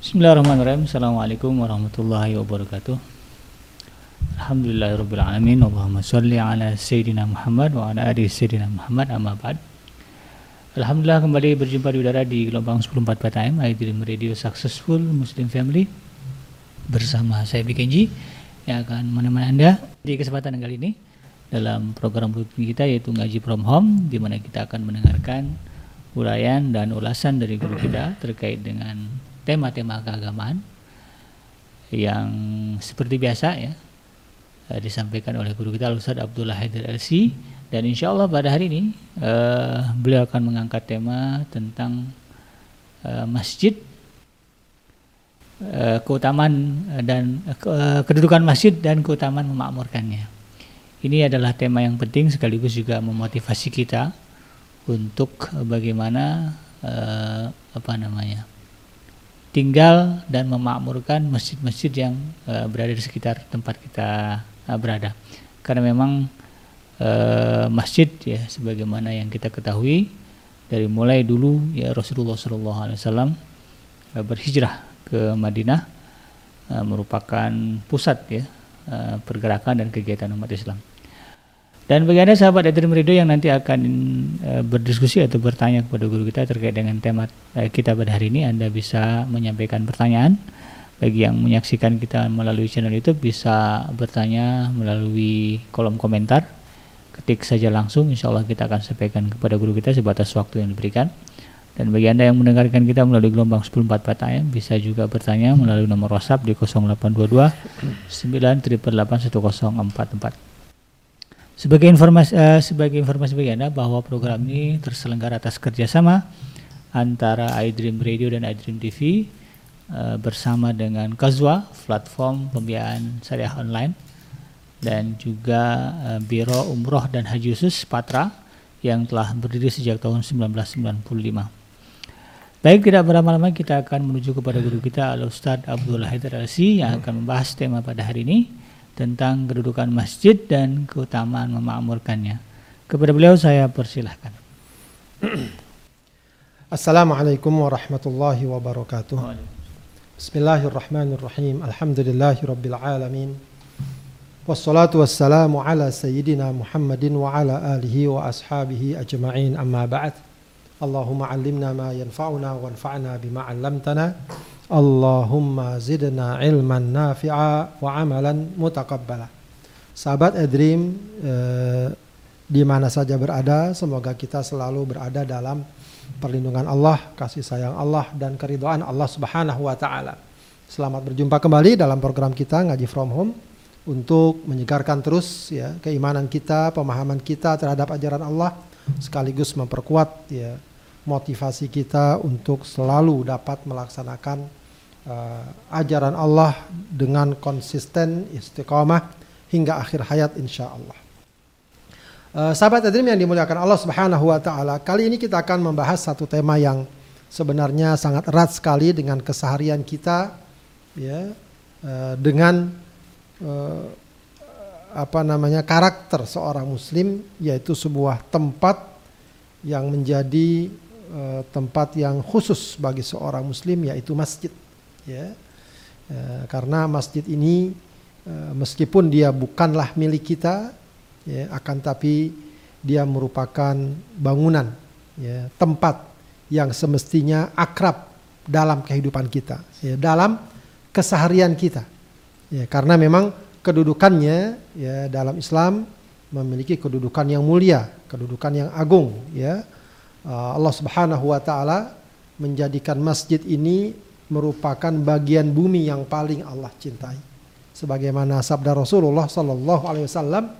Bismillahirrahmanirrahim. Assalamualaikum warahmatullahi wabarakatuh. Alhamdulillahirrahmanirrahim. Allahumma salli ala Sayyidina Muhammad wa ala ali Sayyidina Muhammad amma ba'd. Alhamdulillah kembali berjumpa di udara di gelombang 104 AM Dream Radio Successful Muslim Family bersama saya BKJ yang akan menemani Anda di kesempatan kali ini dalam program rutin kita yaitu ngaji from home di mana kita akan mendengarkan uraian dan ulasan dari guru kita terkait dengan tema-tema keagamaan yang seperti biasa ya eh, disampaikan oleh guru kita Ustaz Abdullah Haidar LC dan insya Allah pada hari ini uh, beliau akan mengangkat tema tentang uh, masjid uh, keutamaan dan uh, kedudukan masjid dan keutamaan memakmurkannya. Ini adalah tema yang penting sekaligus juga memotivasi kita untuk bagaimana uh, apa namanya tinggal dan memakmurkan masjid-masjid yang uh, berada di sekitar tempat kita uh, berada. Karena memang uh, masjid ya sebagaimana yang kita ketahui dari mulai dulu ya Rasulullah SAW uh, berhijrah ke Madinah uh, merupakan pusat ya uh, pergerakan dan kegiatan umat Islam. Dan bagi Anda sahabat Adrim Radio yang nanti akan e, berdiskusi atau bertanya kepada guru kita terkait dengan tema e, kita pada hari ini, Anda bisa menyampaikan pertanyaan. Bagi yang menyaksikan kita melalui channel YouTube bisa bertanya melalui kolom komentar. Ketik saja langsung, insya Allah kita akan sampaikan kepada guru kita sebatas waktu yang diberikan. Dan bagi Anda yang mendengarkan kita melalui gelombang 1044 AM bisa juga bertanya melalui nomor WhatsApp di 0822 988 1044. Sebagai informasi uh, sebagai informasi bagi Anda bahwa program ini terselenggara atas kerjasama antara iDream Radio dan iDream TV uh, eh, bersama dengan Kazwa, platform pembiayaan syariah online dan juga uh, Biro Umroh dan Haji Khusus Patra yang telah berdiri sejak tahun 1995. Baik, tidak berlama-lama kita akan menuju kepada guru kita Al-Ustadz Abdullah Haidar Alsi yang akan membahas tema pada hari ini tentang kedudukan masjid dan keutamaan memakmurkannya. Kepada beliau saya persilahkan. Assalamualaikum warahmatullahi wabarakatuh. Bismillahirrahmanirrahim. Alhamdulillahi rabbil alamin. Wassalatu wassalamu ala sayyidina Muhammadin wa ala alihi wa ashabihi ajma'in amma ba'd. Allimna ma yanfa'una wanfa'na bima 'allamtana. Allahumma zidna ilman nafi'a wa amalan mutakabbala. Sahabat Edrim eh, di mana saja berada, semoga kita selalu berada dalam perlindungan Allah, kasih sayang Allah dan keridhaan Allah Subhanahu wa taala. Selamat berjumpa kembali dalam program kita Ngaji From Home untuk menyegarkan terus ya keimanan kita, pemahaman kita terhadap ajaran Allah sekaligus memperkuat ya motivasi kita untuk selalu dapat melaksanakan uh, ajaran Allah dengan konsisten istiqamah hingga akhir hayat insya Allah. Uh, sahabat Adrim yang dimuliakan Allah Subhanahu wa taala, kali ini kita akan membahas satu tema yang sebenarnya sangat erat sekali dengan keseharian kita ya uh, dengan uh, apa namanya karakter seorang muslim yaitu sebuah tempat yang menjadi uh, tempat yang khusus bagi seorang muslim yaitu masjid ya e, karena masjid ini e, meskipun dia bukanlah milik kita ya akan tapi dia merupakan bangunan ya tempat yang semestinya akrab dalam kehidupan kita ya dalam keseharian kita ya karena memang kedudukannya ya dalam Islam memiliki kedudukan yang mulia, kedudukan yang agung ya. E, Allah Subhanahu wa taala menjadikan masjid ini merupakan bagian bumi yang paling Allah cintai. Sebagaimana sabda Rasulullah sallallahu alaihi wasallam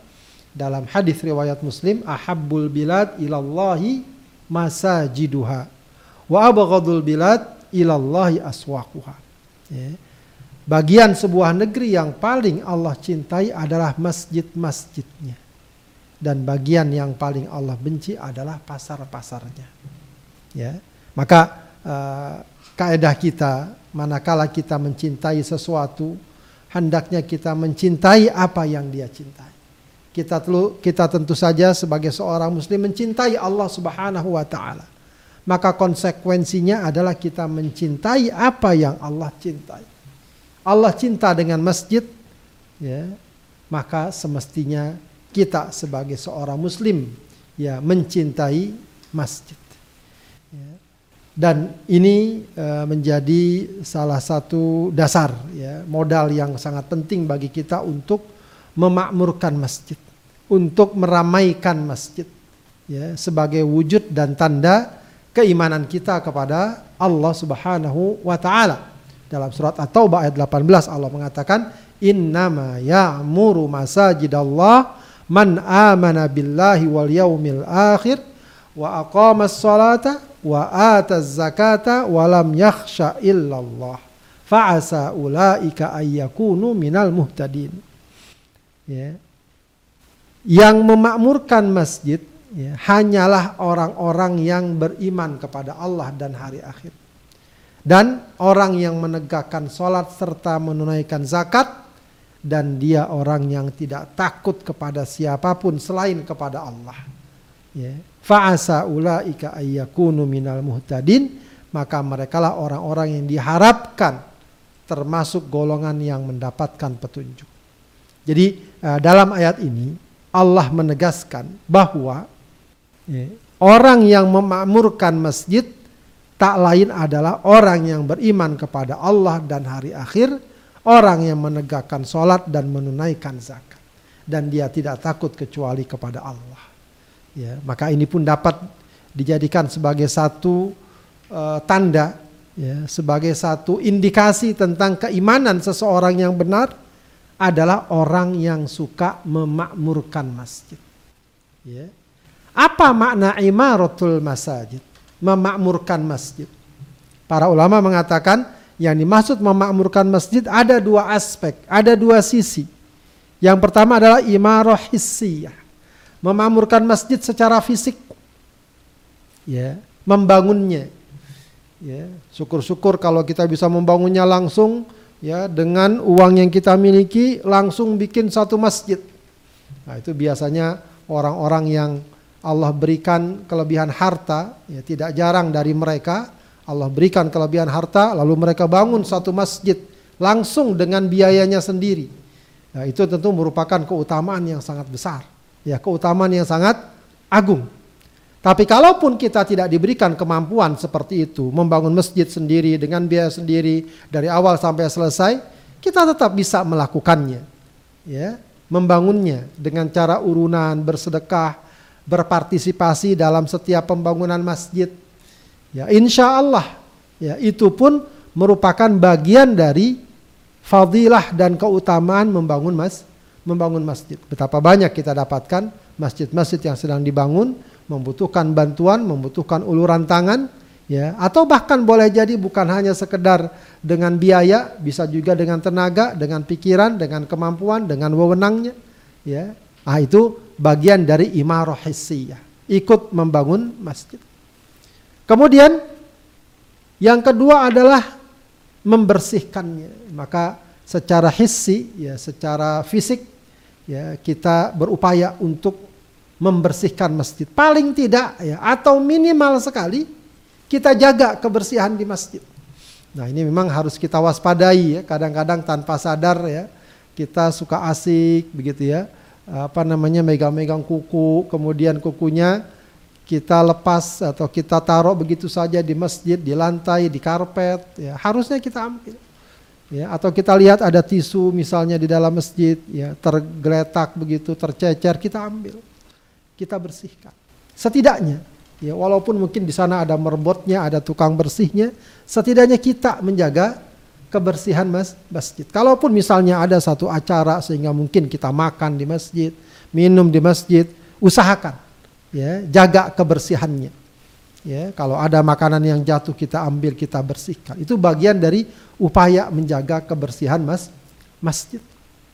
dalam hadis riwayat Muslim, ahabbul bilad ilallahi masajiduha wa abghadul bilad ilallahi aswaquha. Ya. Bagian sebuah negeri yang paling Allah cintai adalah masjid-masjidnya. Dan bagian yang paling Allah benci adalah pasar-pasarnya. Ya. Maka uh, kaedah kita manakala kita mencintai sesuatu hendaknya kita mencintai apa yang dia cintai. Kita telu, kita tentu saja sebagai seorang muslim mencintai Allah Subhanahu wa taala. maka konsekuensinya adalah kita mencintai apa yang Allah cintai. Allah cinta dengan masjid, ya, maka semestinya kita sebagai seorang muslim ya mencintai masjid. Ya. Dan ini uh, menjadi salah satu dasar ya modal yang sangat penting bagi kita untuk memakmurkan masjid, untuk meramaikan masjid ya sebagai wujud dan tanda keimanan kita kepada Allah Subhanahu wa taala. Dalam surat At-Taubah ayat 18 Allah mengatakan innama ya'muru masajidallah man amana billahi wal yaumil akhir wa aqama salata wa ata zakata wa lam yakhsha illallah. Fa'asa ulaika ayyakunu minal muhtadin. Ya. Yang memakmurkan masjid ya, hanyalah orang-orang yang beriman kepada Allah dan hari akhir. Dan orang yang menegakkan sholat serta menunaikan zakat dan dia orang yang tidak takut kepada siapa pun selain kepada Allah. Ya. Fa'asa ulaika ayyakunu minal muhtadin maka merekalah orang-orang yang diharapkan termasuk golongan yang mendapatkan petunjuk. Jadi eh, dalam ayat ini Allah menegaskan bahwa ya, orang yang memakmurkan masjid tak lain adalah orang yang beriman kepada Allah dan hari akhir Orang yang menegakkan sholat dan menunaikan zakat. Dan dia tidak takut kecuali kepada Allah. Ya, maka ini pun dapat dijadikan sebagai satu uh, tanda, ya, sebagai satu indikasi tentang keimanan seseorang yang benar adalah orang yang suka memakmurkan masjid. Ya. Apa makna imaratul masajid? Memakmurkan masjid. Para ulama mengatakan yang dimaksud memakmurkan masjid ada dua aspek, ada dua sisi. Yang pertama adalah imarah hissiyah. Memakmurkan masjid secara fisik. Ya, membangunnya. Ya, syukur-syukur kalau kita bisa membangunnya langsung ya dengan uang yang kita miliki langsung bikin satu masjid. Nah, itu biasanya orang-orang yang Allah berikan kelebihan harta, ya tidak jarang dari mereka Allah berikan kelebihan harta, lalu mereka bangun satu masjid langsung dengan biayanya sendiri. Nah, itu tentu merupakan keutamaan yang sangat besar, ya keutamaan yang sangat agung. Tapi kalaupun kita tidak diberikan kemampuan seperti itu, membangun masjid sendiri dengan biaya sendiri dari awal sampai selesai, kita tetap bisa melakukannya. Ya, membangunnya dengan cara urunan, bersedekah, berpartisipasi dalam setiap pembangunan masjid Ya, insya Allah ya itu pun merupakan bagian dari fadilah dan keutamaan membangun mas membangun masjid. Betapa banyak kita dapatkan masjid-masjid yang sedang dibangun membutuhkan bantuan, membutuhkan uluran tangan, ya atau bahkan boleh jadi bukan hanya sekedar dengan biaya, bisa juga dengan tenaga, dengan pikiran, dengan kemampuan, dengan wewenangnya, ya. Ah itu bagian dari imarah ikut membangun masjid. Kemudian yang kedua adalah membersihkannya. Maka secara hissi ya secara fisik ya kita berupaya untuk membersihkan masjid. Paling tidak ya atau minimal sekali kita jaga kebersihan di masjid. Nah, ini memang harus kita waspadai ya. Kadang-kadang tanpa sadar ya kita suka asik begitu ya. Apa namanya megang-megang kuku, kemudian kukunya kita lepas atau kita taruh begitu saja di masjid, di lantai, di karpet, ya harusnya kita ambil. Ya, atau kita lihat ada tisu misalnya di dalam masjid, ya tergeletak begitu, tercecer, kita ambil, kita bersihkan. Setidaknya, ya walaupun mungkin di sana ada merbotnya, ada tukang bersihnya, setidaknya kita menjaga kebersihan mas, masjid. Kalaupun misalnya ada satu acara sehingga mungkin kita makan di masjid, minum di masjid, usahakan ya jaga kebersihannya. Ya kalau ada makanan yang jatuh kita ambil kita bersihkan. Itu bagian dari upaya menjaga kebersihan mas masjid.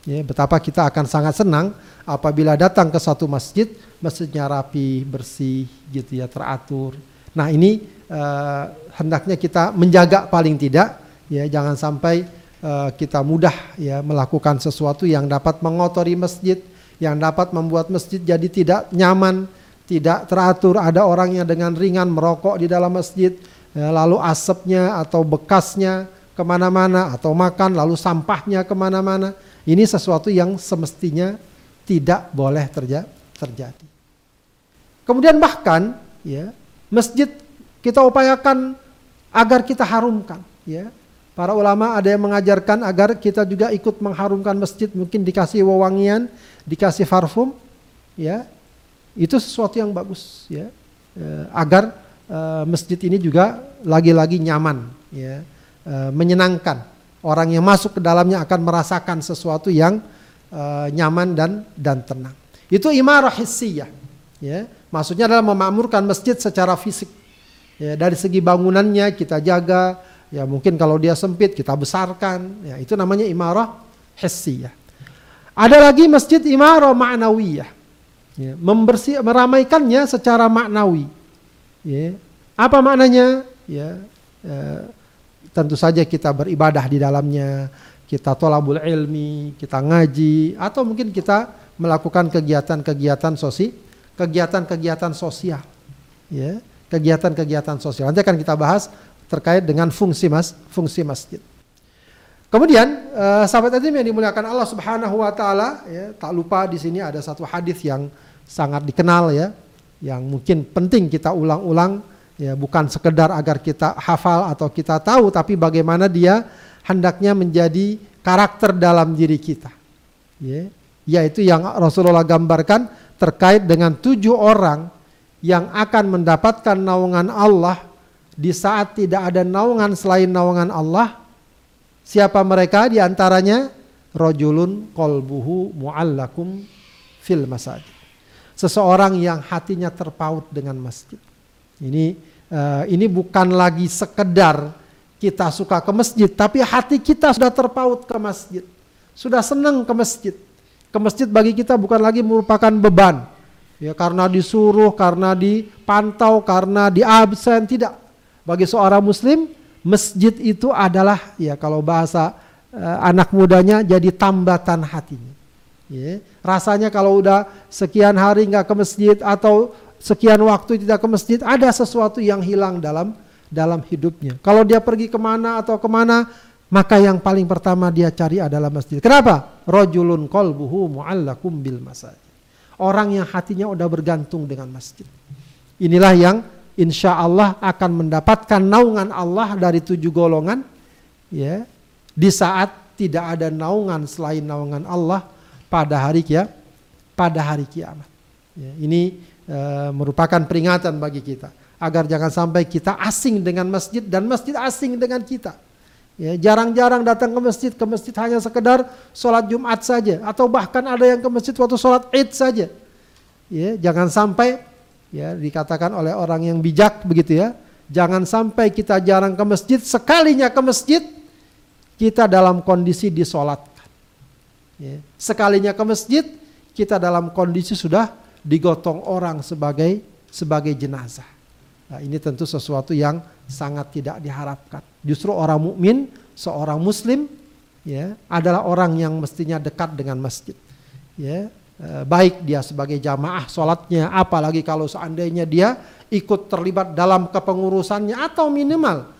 Ya betapa kita akan sangat senang apabila datang ke satu masjid masjidnya rapi bersih gitu ya teratur. Nah ini uh, hendaknya kita menjaga paling tidak. Ya jangan sampai uh, kita mudah ya melakukan sesuatu yang dapat mengotori masjid yang dapat membuat masjid jadi tidak nyaman tidak teratur, ada orang yang dengan ringan merokok di dalam masjid, ya, lalu asapnya atau bekasnya ke mana-mana, atau makan lalu sampahnya ke mana-mana. Ini sesuatu yang semestinya tidak boleh terja terjadi. Kemudian bahkan ya masjid kita upayakan agar kita harumkan ya. Para ulama ada yang mengajarkan agar kita juga ikut mengharumkan masjid, mungkin dikasih wewangian, dikasih parfum ya itu sesuatu yang bagus ya. Eh, agar eh, masjid ini juga lagi-lagi nyaman ya. Eh, menyenangkan. Orang yang masuk ke dalamnya akan merasakan sesuatu yang nyaman dan dan tenang. Itu imarah hissiyah ya. Maksudnya adalah memakmurkan masjid secara fisik ya. Dari segi bangunannya kita jaga ya. Mungkin kalau dia sempit kita besarkan ya. Itu namanya imarah hissiyah. Ada lagi masjid imarah ma'nawiyah ya, membersih meramaikannya secara maknawi. Ya. apa maknanya? Ya, ya tentu saja kita beribadah di dalamnya kita tolabul ilmi kita ngaji atau mungkin kita melakukan kegiatan-kegiatan sosial kegiatan-kegiatan sosial. Ya kegiatan-kegiatan sosial. Nanti akan kita bahas terkait dengan fungsi mas fungsi masjid. Kemudian uh, sahabat Adim yang dimuliakan Allah Subhanahu wa taala ya, tak lupa di sini ada satu hadis yang sangat dikenal ya, yang mungkin penting kita ulang-ulang ya bukan sekedar agar kita hafal atau kita tahu tapi bagaimana dia hendaknya menjadi karakter dalam diri kita. Ya, yaitu yang Rasulullah gambarkan terkait dengan tujuh orang yang akan mendapatkan naungan Allah di saat tidak ada naungan selain naungan Allah. Siapa mereka? Di antaranya rojulun kolbuhu muallakum fil masajid seseorang yang hatinya terpaut dengan masjid. Ini uh, ini bukan lagi sekedar kita suka ke masjid, tapi hati kita sudah terpaut ke masjid. Sudah senang ke masjid. Ke masjid bagi kita bukan lagi merupakan beban. Ya karena disuruh, karena dipantau, karena diabsen tidak. Bagi seorang muslim, masjid itu adalah ya kalau bahasa uh, anak mudanya jadi tambatan hatinya. Ya, rasanya kalau udah sekian hari nggak ke masjid atau sekian waktu tidak ke masjid, ada sesuatu yang hilang dalam dalam hidupnya. Kalau dia pergi ke mana atau ke mana, maka yang paling pertama dia cari adalah masjid. Kenapa? Rojulun kolbuhu mu'allakum bil masjid. Orang yang hatinya udah bergantung dengan masjid. Inilah yang insya Allah akan mendapatkan naungan Allah dari tujuh golongan. Ya, di saat tidak ada naungan selain naungan Allah pada hari kia pada hari kiamat. Ya, ini e, merupakan peringatan bagi kita agar jangan sampai kita asing dengan masjid dan masjid asing dengan kita. Ya, jarang-jarang datang ke masjid, ke masjid hanya sekedar sholat Jumat saja atau bahkan ada yang ke masjid waktu sholat Id saja. Ya, jangan sampai ya dikatakan oleh orang yang bijak begitu ya. Jangan sampai kita jarang ke masjid, sekalinya ke masjid kita dalam kondisi disolat Ya. Sekalinya ke masjid, kita dalam kondisi sudah digotong orang sebagai sebagai jenazah. Nah, ini tentu sesuatu yang sangat tidak diharapkan. Justru orang mukmin, seorang muslim ya, adalah orang yang mestinya dekat dengan masjid. Ya, eh, baik dia sebagai jamaah sholatnya, apalagi kalau seandainya dia ikut terlibat dalam kepengurusannya atau minimal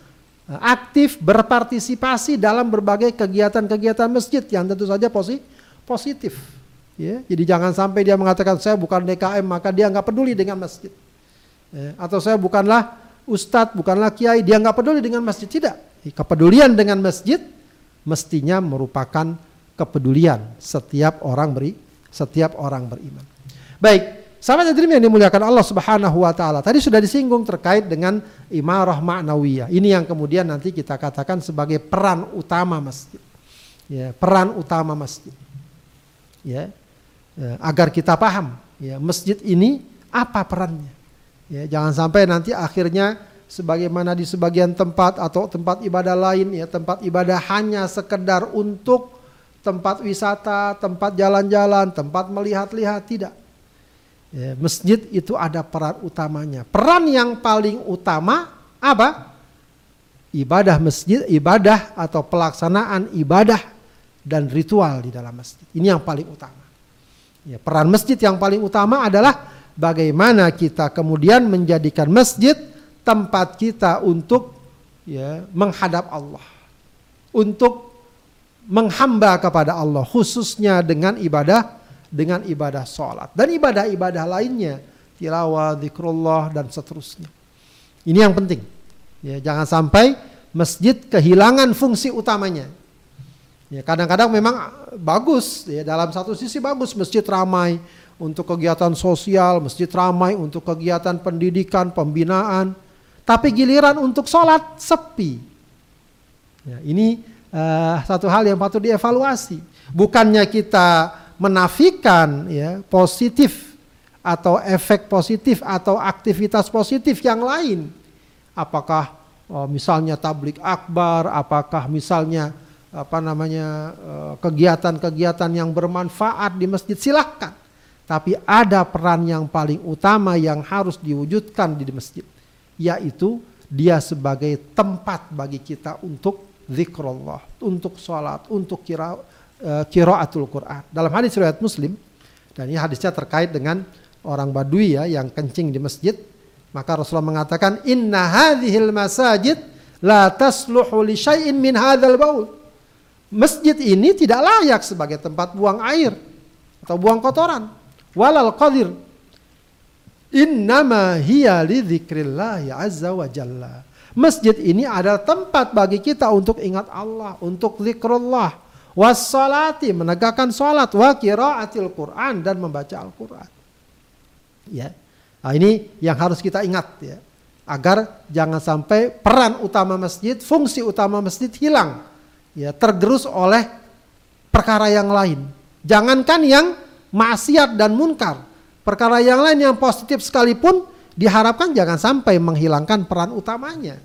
aktif berpartisipasi dalam berbagai kegiatan-kegiatan masjid yang tentu saja positif. Ya, jadi jangan sampai dia mengatakan saya bukan DKM maka dia nggak peduli dengan masjid. Ya, atau saya bukanlah ustadz, bukanlah kiai, dia nggak peduli dengan masjid. Tidak. Kepedulian dengan masjid mestinya merupakan kepedulian setiap orang beri, setiap orang beriman. Baik, Sahabat hadirin yang dimuliakan Allah Subhanahu wa taala. Tadi sudah disinggung terkait dengan imarah ma'nawiyah. Ini yang kemudian nanti kita katakan sebagai peran utama masjid. Ya, peran utama masjid. Ya. ya agar kita paham ya masjid ini apa perannya. Ya, jangan sampai nanti akhirnya sebagaimana di sebagian tempat atau tempat ibadah lain ya tempat ibadah hanya sekedar untuk tempat wisata, tempat jalan-jalan, tempat melihat-lihat tidak Ya, masjid itu ada peran utamanya. Peran yang paling utama apa? Ibadah masjid, ibadah atau pelaksanaan ibadah dan ritual di dalam masjid. Ini yang paling utama. Ya, peran masjid yang paling utama adalah bagaimana kita kemudian menjadikan masjid tempat kita untuk ya menghadap Allah. Untuk menghamba kepada Allah khususnya dengan ibadah dengan ibadah sholat dan ibadah-ibadah lainnya tilawah, zikrullah dan seterusnya. Ini yang penting. Ya, jangan sampai masjid kehilangan fungsi utamanya. Ya, kadang-kadang memang bagus ya dalam satu sisi bagus masjid ramai untuk kegiatan sosial, masjid ramai untuk kegiatan pendidikan, pembinaan. Tapi giliran untuk sholat sepi. Ya, ini uh, satu hal yang patut dievaluasi. Bukannya kita menafikan ya positif atau efek positif atau aktivitas positif yang lain. Apakah oh, misalnya tablik akbar, apakah misalnya apa namanya eh, kegiatan-kegiatan yang bermanfaat di masjid silahkan. Tapi ada peran yang paling utama yang harus diwujudkan di masjid, yaitu dia sebagai tempat bagi kita untuk zikrullah, untuk sholat, untuk kira uh, Quran. Dalam hadis riwayat Muslim dan ini hadisnya terkait dengan orang Badui ya yang kencing di masjid, maka Rasulullah mengatakan inna hadhil masajid la tasluhu li syai'in min hadzal baul. Masjid ini tidak layak sebagai tempat buang air atau buang kotoran walal qadir innama hiya li dzikrillah azza wa jalla masjid ini adalah tempat bagi kita untuk ingat Allah untuk zikrullah wassalati menegakkan salat wa qiraatil Quran dan membaca Al-Qur'an ya nah, ini yang harus kita ingat ya agar jangan sampai peran utama masjid fungsi utama masjid hilang ya tergerus oleh perkara yang lain jangankan yang maksiat dan munkar. Perkara yang lain yang positif sekalipun diharapkan jangan sampai menghilangkan peran utamanya.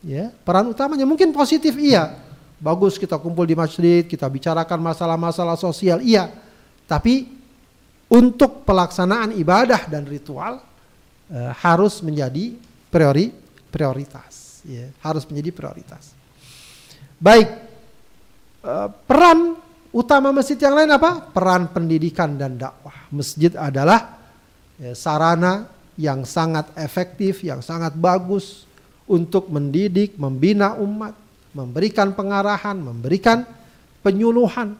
Ya, peran utamanya mungkin positif iya. Bagus kita kumpul di masjid, kita bicarakan masalah-masalah sosial iya. Tapi untuk pelaksanaan ibadah dan ritual eh, harus menjadi priori prioritas, ya, harus menjadi prioritas. Baik, eh, peran Utama masjid yang lain apa? Peran pendidikan dan dakwah. Masjid adalah ya, sarana yang sangat efektif, yang sangat bagus untuk mendidik, membina umat, memberikan pengarahan, memberikan penyuluhan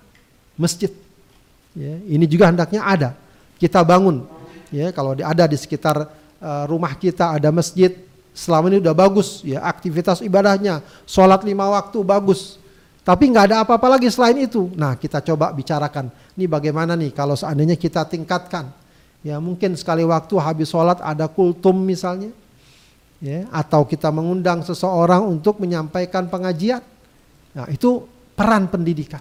masjid. Ya, ini juga hendaknya ada. Kita bangun. Ya, kalau ada di sekitar uh, rumah kita ada masjid, selama ini udah bagus ya aktivitas ibadahnya, sholat lima waktu bagus, tapi nggak ada apa-apa lagi selain itu. Nah kita coba bicarakan. Ini bagaimana nih kalau seandainya kita tingkatkan. Ya mungkin sekali waktu habis sholat ada kultum misalnya. Ya, atau kita mengundang seseorang untuk menyampaikan pengajian. Nah itu peran pendidikan.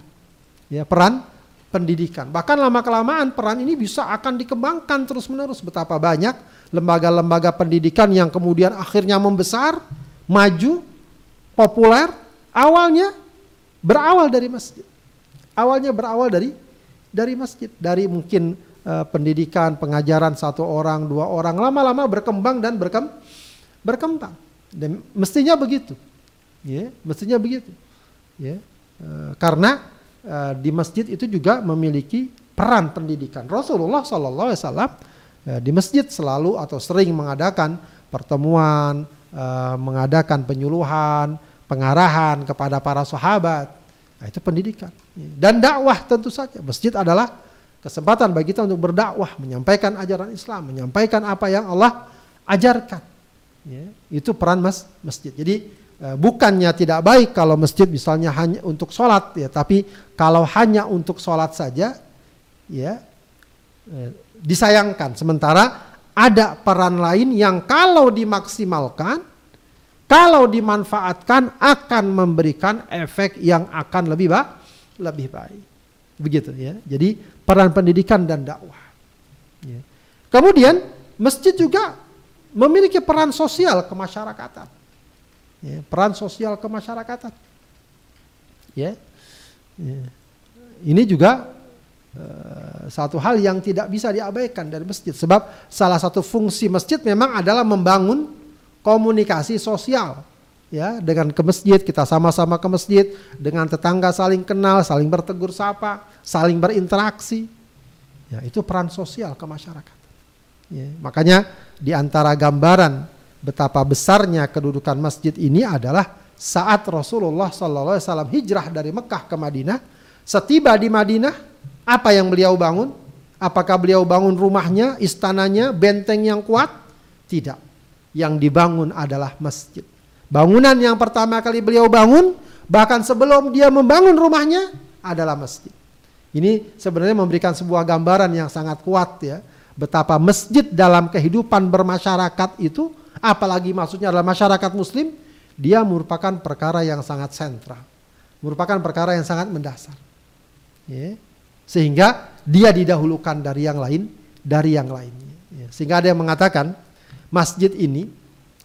Ya peran pendidikan. Bahkan lama kelamaan peran ini bisa akan dikembangkan terus menerus. Betapa banyak lembaga-lembaga pendidikan yang kemudian akhirnya membesar, maju, populer. Awalnya Berawal dari masjid. Awalnya berawal dari dari masjid, dari mungkin uh, pendidikan, pengajaran satu orang, dua orang, lama-lama berkembang dan berkem, berkembang. Dan mestinya begitu. Ya, mestinya begitu. Ya. Uh, karena uh, di masjid itu juga memiliki peran pendidikan. Rasulullah Shallallahu Alaihi Wasallam di masjid selalu atau sering mengadakan pertemuan, mengadakan penyuluhan, pengarahan kepada para sahabat. Nah, itu pendidikan. Dan dakwah tentu saja. Masjid adalah kesempatan bagi kita untuk berdakwah, menyampaikan ajaran Islam, menyampaikan apa yang Allah ajarkan. Ya, itu peran mas, masjid. Jadi eh, bukannya tidak baik kalau masjid misalnya hanya untuk sholat, ya, tapi kalau hanya untuk sholat saja, ya eh, disayangkan. Sementara ada peran lain yang kalau dimaksimalkan kalau dimanfaatkan akan memberikan efek yang akan lebih baik, lebih baik. Begitu ya. Jadi peran pendidikan dan dakwah. Ya. Kemudian masjid juga memiliki peran sosial kemasyarakatan. Ya, peran sosial kemasyarakatan. Ya. ya. Ini juga uh, satu hal yang tidak bisa diabaikan dari masjid sebab salah satu fungsi masjid memang adalah membangun komunikasi sosial ya dengan ke masjid kita sama-sama ke masjid dengan tetangga saling kenal saling bertegur sapa saling berinteraksi ya itu peran sosial ke masyarakat Ya, makanya di antara gambaran betapa besarnya kedudukan masjid ini adalah saat Rasulullah SAW hijrah dari Mekah ke Madinah, setiba di Madinah, apa yang beliau bangun? Apakah beliau bangun rumahnya, istananya, benteng yang kuat? Tidak. Yang dibangun adalah masjid. Bangunan yang pertama kali beliau bangun, bahkan sebelum dia membangun rumahnya, adalah masjid. Ini sebenarnya memberikan sebuah gambaran yang sangat kuat ya. Betapa masjid dalam kehidupan bermasyarakat itu, apalagi maksudnya adalah masyarakat muslim, dia merupakan perkara yang sangat sentral, merupakan perkara yang sangat mendasar. Ya. Sehingga dia didahulukan dari yang lain, dari yang lainnya. Ya. Sehingga ada yang mengatakan masjid ini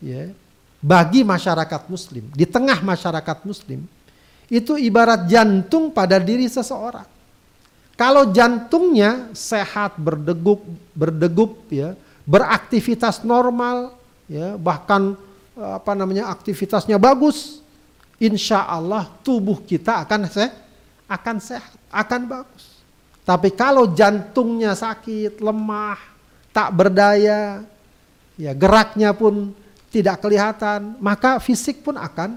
ya, bagi masyarakat muslim, di tengah masyarakat muslim, itu ibarat jantung pada diri seseorang. Kalau jantungnya sehat, berdegup, berdegup ya, beraktivitas normal, ya, bahkan apa namanya aktivitasnya bagus, insya Allah tubuh kita akan se akan sehat, akan bagus. Tapi kalau jantungnya sakit, lemah, tak berdaya, ya geraknya pun tidak kelihatan, maka fisik pun akan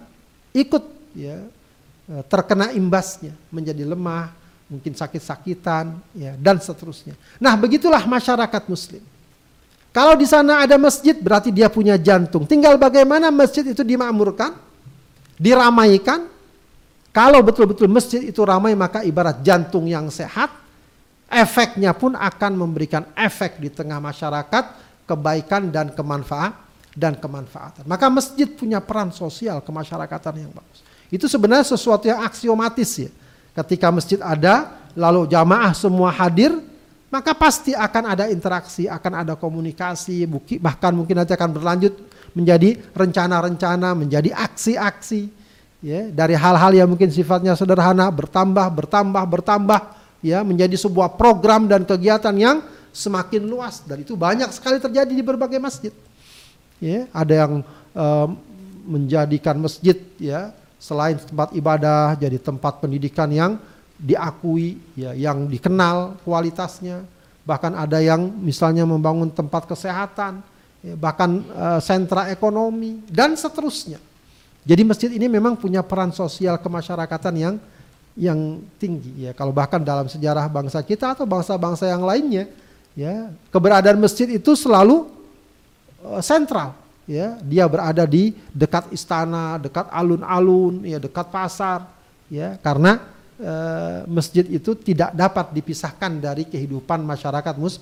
ikut ya terkena imbasnya, menjadi lemah, mungkin sakit-sakitan, ya dan seterusnya. Nah begitulah masyarakat Muslim. Kalau di sana ada masjid berarti dia punya jantung. Tinggal bagaimana masjid itu dimakmurkan, diramaikan. Kalau betul-betul masjid itu ramai maka ibarat jantung yang sehat, efeknya pun akan memberikan efek di tengah masyarakat kebaikan dan kemanfaat dan kemanfaatan. Maka masjid punya peran sosial kemasyarakatan yang bagus. Itu sebenarnya sesuatu yang aksiomatis ya. Ketika masjid ada, lalu jamaah semua hadir, maka pasti akan ada interaksi, akan ada komunikasi, bahkan mungkin nanti akan berlanjut menjadi rencana-rencana, menjadi aksi-aksi, ya dari hal-hal yang mungkin sifatnya sederhana bertambah, bertambah, bertambah, ya menjadi sebuah program dan kegiatan yang semakin luas dan itu banyak sekali terjadi di berbagai masjid. Ya, ada yang uh, menjadikan masjid ya selain tempat ibadah jadi tempat pendidikan yang diakui, ya, yang dikenal kualitasnya. Bahkan ada yang misalnya membangun tempat kesehatan, ya, bahkan uh, sentra ekonomi dan seterusnya. Jadi masjid ini memang punya peran sosial kemasyarakatan yang yang tinggi ya. Kalau bahkan dalam sejarah bangsa kita atau bangsa-bangsa yang lainnya, ya keberadaan masjid itu selalu uh, sentral. Ya, dia berada di dekat istana, dekat alun-alun, ya dekat pasar, ya karena Eh, masjid itu tidak dapat dipisahkan dari kehidupan masyarakat mus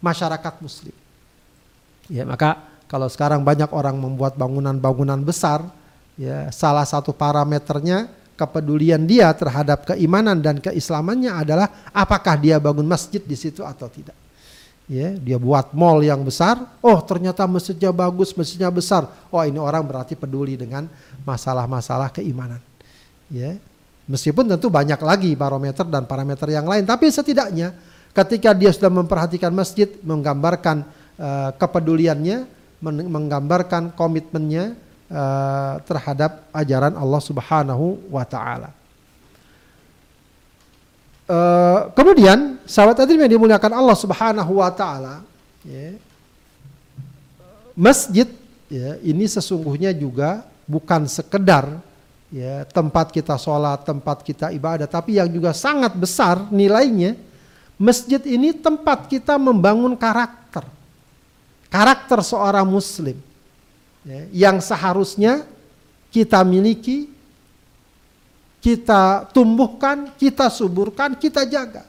masyarakat muslim. Ya, maka kalau sekarang banyak orang membuat bangunan-bangunan besar, ya salah satu parameternya kepedulian dia terhadap keimanan dan keislamannya adalah apakah dia bangun masjid di situ atau tidak. Ya, dia buat mall yang besar, oh ternyata masjidnya bagus, masjidnya besar. Oh, ini orang berarti peduli dengan masalah-masalah keimanan. Ya, Meskipun tentu banyak lagi barometer dan parameter yang lain, tapi setidaknya ketika dia sudah memperhatikan masjid, menggambarkan uh, kepeduliannya, menggambarkan komitmennya uh, terhadap ajaran Allah Subhanahu wa taala. Uh, kemudian sahabat tadi yang dimuliakan Allah Subhanahu wa taala, ya, masjid ya, ini sesungguhnya juga bukan sekedar ya tempat kita sholat, tempat kita ibadah, tapi yang juga sangat besar nilainya, masjid ini tempat kita membangun karakter, karakter seorang muslim, ya, yang seharusnya kita miliki, kita tumbuhkan, kita suburkan, kita jaga,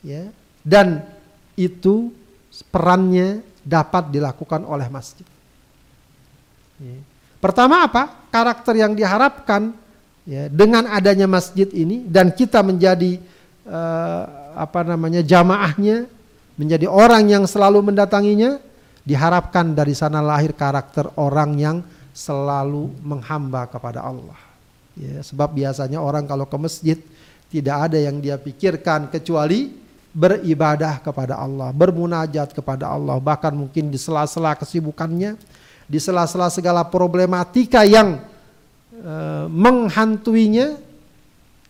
ya, dan itu perannya dapat dilakukan oleh masjid. Ya. Pertama apa? Karakter yang diharapkan ya, dengan adanya masjid ini dan kita menjadi uh, apa namanya jamaahnya, menjadi orang yang selalu mendatanginya, diharapkan dari sana lahir karakter orang yang selalu menghamba kepada Allah. Ya, sebab biasanya orang kalau ke masjid tidak ada yang dia pikirkan kecuali beribadah kepada Allah, bermunajat kepada Allah, bahkan mungkin di sela-sela kesibukannya di sela-sela segala problematika yang e, menghantuinya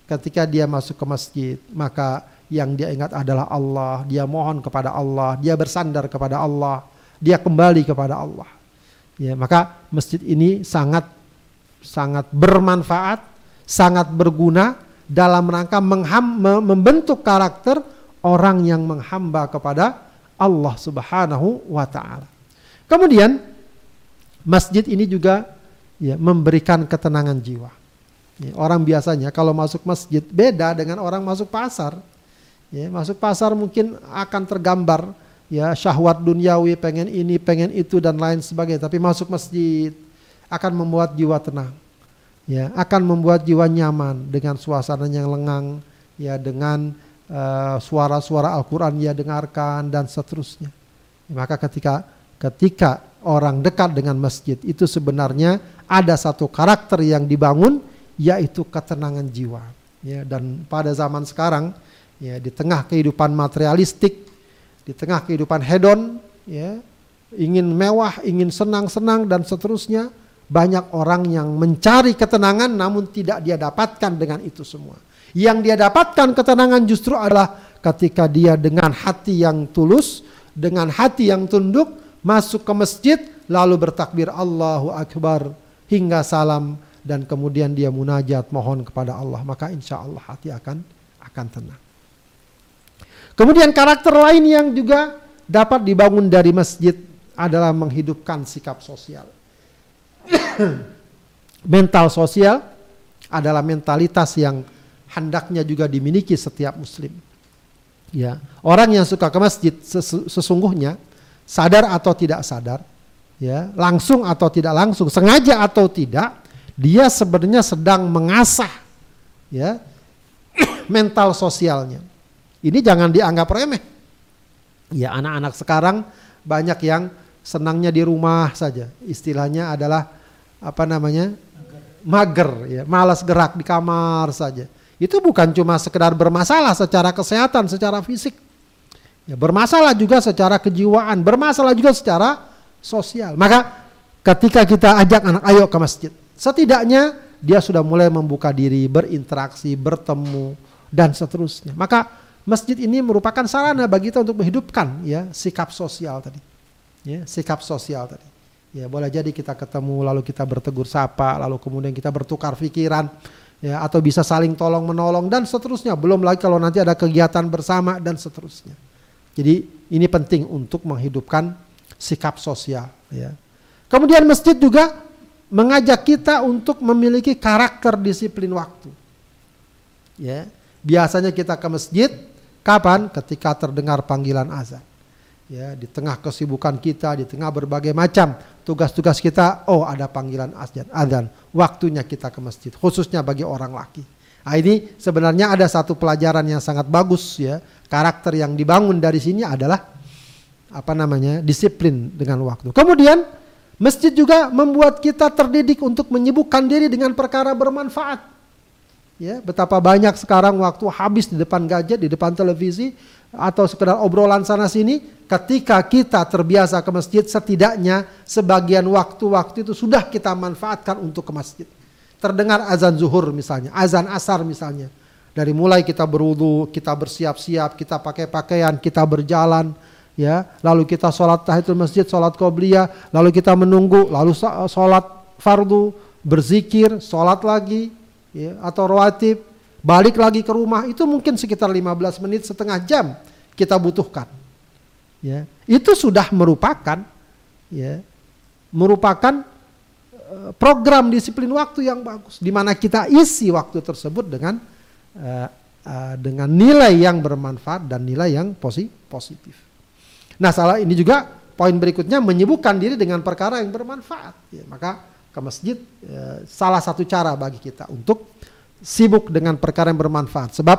ketika dia masuk ke masjid maka yang dia ingat adalah Allah dia mohon kepada Allah dia bersandar kepada Allah dia kembali kepada Allah. Ya, maka masjid ini sangat sangat bermanfaat, sangat berguna dalam rangka mengham, membentuk karakter orang yang menghamba kepada Allah Subhanahu wa taala. Kemudian masjid ini juga ya memberikan ketenangan jiwa. Ya, orang biasanya kalau masuk masjid beda dengan orang masuk pasar. Ya, masuk pasar mungkin akan tergambar ya syahwat duniawi, pengen ini, pengen itu dan lain sebagainya. Tapi masuk masjid akan membuat jiwa tenang. Ya, akan membuat jiwa nyaman dengan suasana yang lengang, ya dengan uh, suara-suara Al-Qur'an ya dengarkan dan seterusnya. Ya, maka ketika ketika orang dekat dengan masjid itu sebenarnya ada satu karakter yang dibangun yaitu ketenangan jiwa. Ya, dan pada zaman sekarang ya di tengah kehidupan materialistik di tengah kehidupan hedon, ya, ingin mewah, ingin senang-senang dan seterusnya, banyak orang yang mencari ketenangan namun tidak dia dapatkan dengan itu semua. Yang dia dapatkan ketenangan justru adalah ketika dia dengan hati yang tulus, dengan hati yang tunduk, masuk ke masjid, lalu bertakbir Allahu Akbar hingga salam dan kemudian dia munajat mohon kepada Allah maka insya Allah hati akan akan tenang. Kemudian karakter lain yang juga dapat dibangun dari masjid adalah menghidupkan sikap sosial. Mental sosial adalah mentalitas yang hendaknya juga dimiliki setiap muslim. Ya, orang yang suka ke masjid sesungguhnya sadar atau tidak sadar, ya, langsung atau tidak langsung, sengaja atau tidak, dia sebenarnya sedang mengasah ya mental sosialnya. Ini jangan dianggap remeh. Ya anak-anak sekarang banyak yang senangnya di rumah saja. Istilahnya adalah apa namanya? mager ya, malas gerak di kamar saja. Itu bukan cuma sekedar bermasalah secara kesehatan, secara fisik. Ya, bermasalah juga secara kejiwaan, bermasalah juga secara sosial. Maka ketika kita ajak anak ayo ke masjid, setidaknya dia sudah mulai membuka diri, berinteraksi, bertemu dan seterusnya. Maka masjid ini merupakan sarana bagi kita untuk menghidupkan ya sikap sosial tadi. Ya, sikap sosial tadi. Ya, boleh jadi kita ketemu lalu kita bertegur sapa, lalu kemudian kita bertukar pikiran ya atau bisa saling tolong menolong dan seterusnya. Belum lagi kalau nanti ada kegiatan bersama dan seterusnya. Jadi ini penting untuk menghidupkan sikap sosial ya. Kemudian masjid juga mengajak kita untuk memiliki karakter disiplin waktu. Ya, biasanya kita ke masjid Kapan? Ketika terdengar panggilan azan. Ya, di tengah kesibukan kita, di tengah berbagai macam tugas-tugas kita, oh ada panggilan azan, azan. Waktunya kita ke masjid, khususnya bagi orang laki. Nah, ini sebenarnya ada satu pelajaran yang sangat bagus ya. Karakter yang dibangun dari sini adalah apa namanya? disiplin dengan waktu. Kemudian masjid juga membuat kita terdidik untuk menyibukkan diri dengan perkara bermanfaat. Ya, betapa banyak sekarang waktu habis di depan gadget, di depan televisi atau sekedar obrolan sana sini. Ketika kita terbiasa ke masjid, setidaknya sebagian waktu-waktu itu sudah kita manfaatkan untuk ke masjid. Terdengar azan zuhur misalnya, azan asar misalnya. Dari mulai kita berwudu, kita bersiap-siap, kita pakai pakaian, kita berjalan, ya. Lalu kita sholat tahiyatul masjid, sholat qobliyah, lalu kita menunggu, lalu sholat fardu, berzikir, sholat lagi, ya, atau rawatib, balik lagi ke rumah itu mungkin sekitar 15 menit setengah jam kita butuhkan. Ya, itu sudah merupakan ya, merupakan uh, program disiplin waktu yang bagus di mana kita isi waktu tersebut dengan uh, uh, dengan nilai yang bermanfaat dan nilai yang positif. Nah, salah ini juga poin berikutnya menyibukkan diri dengan perkara yang bermanfaat. Ya, maka ke masjid salah satu cara bagi kita untuk sibuk dengan perkara yang bermanfaat. Sebab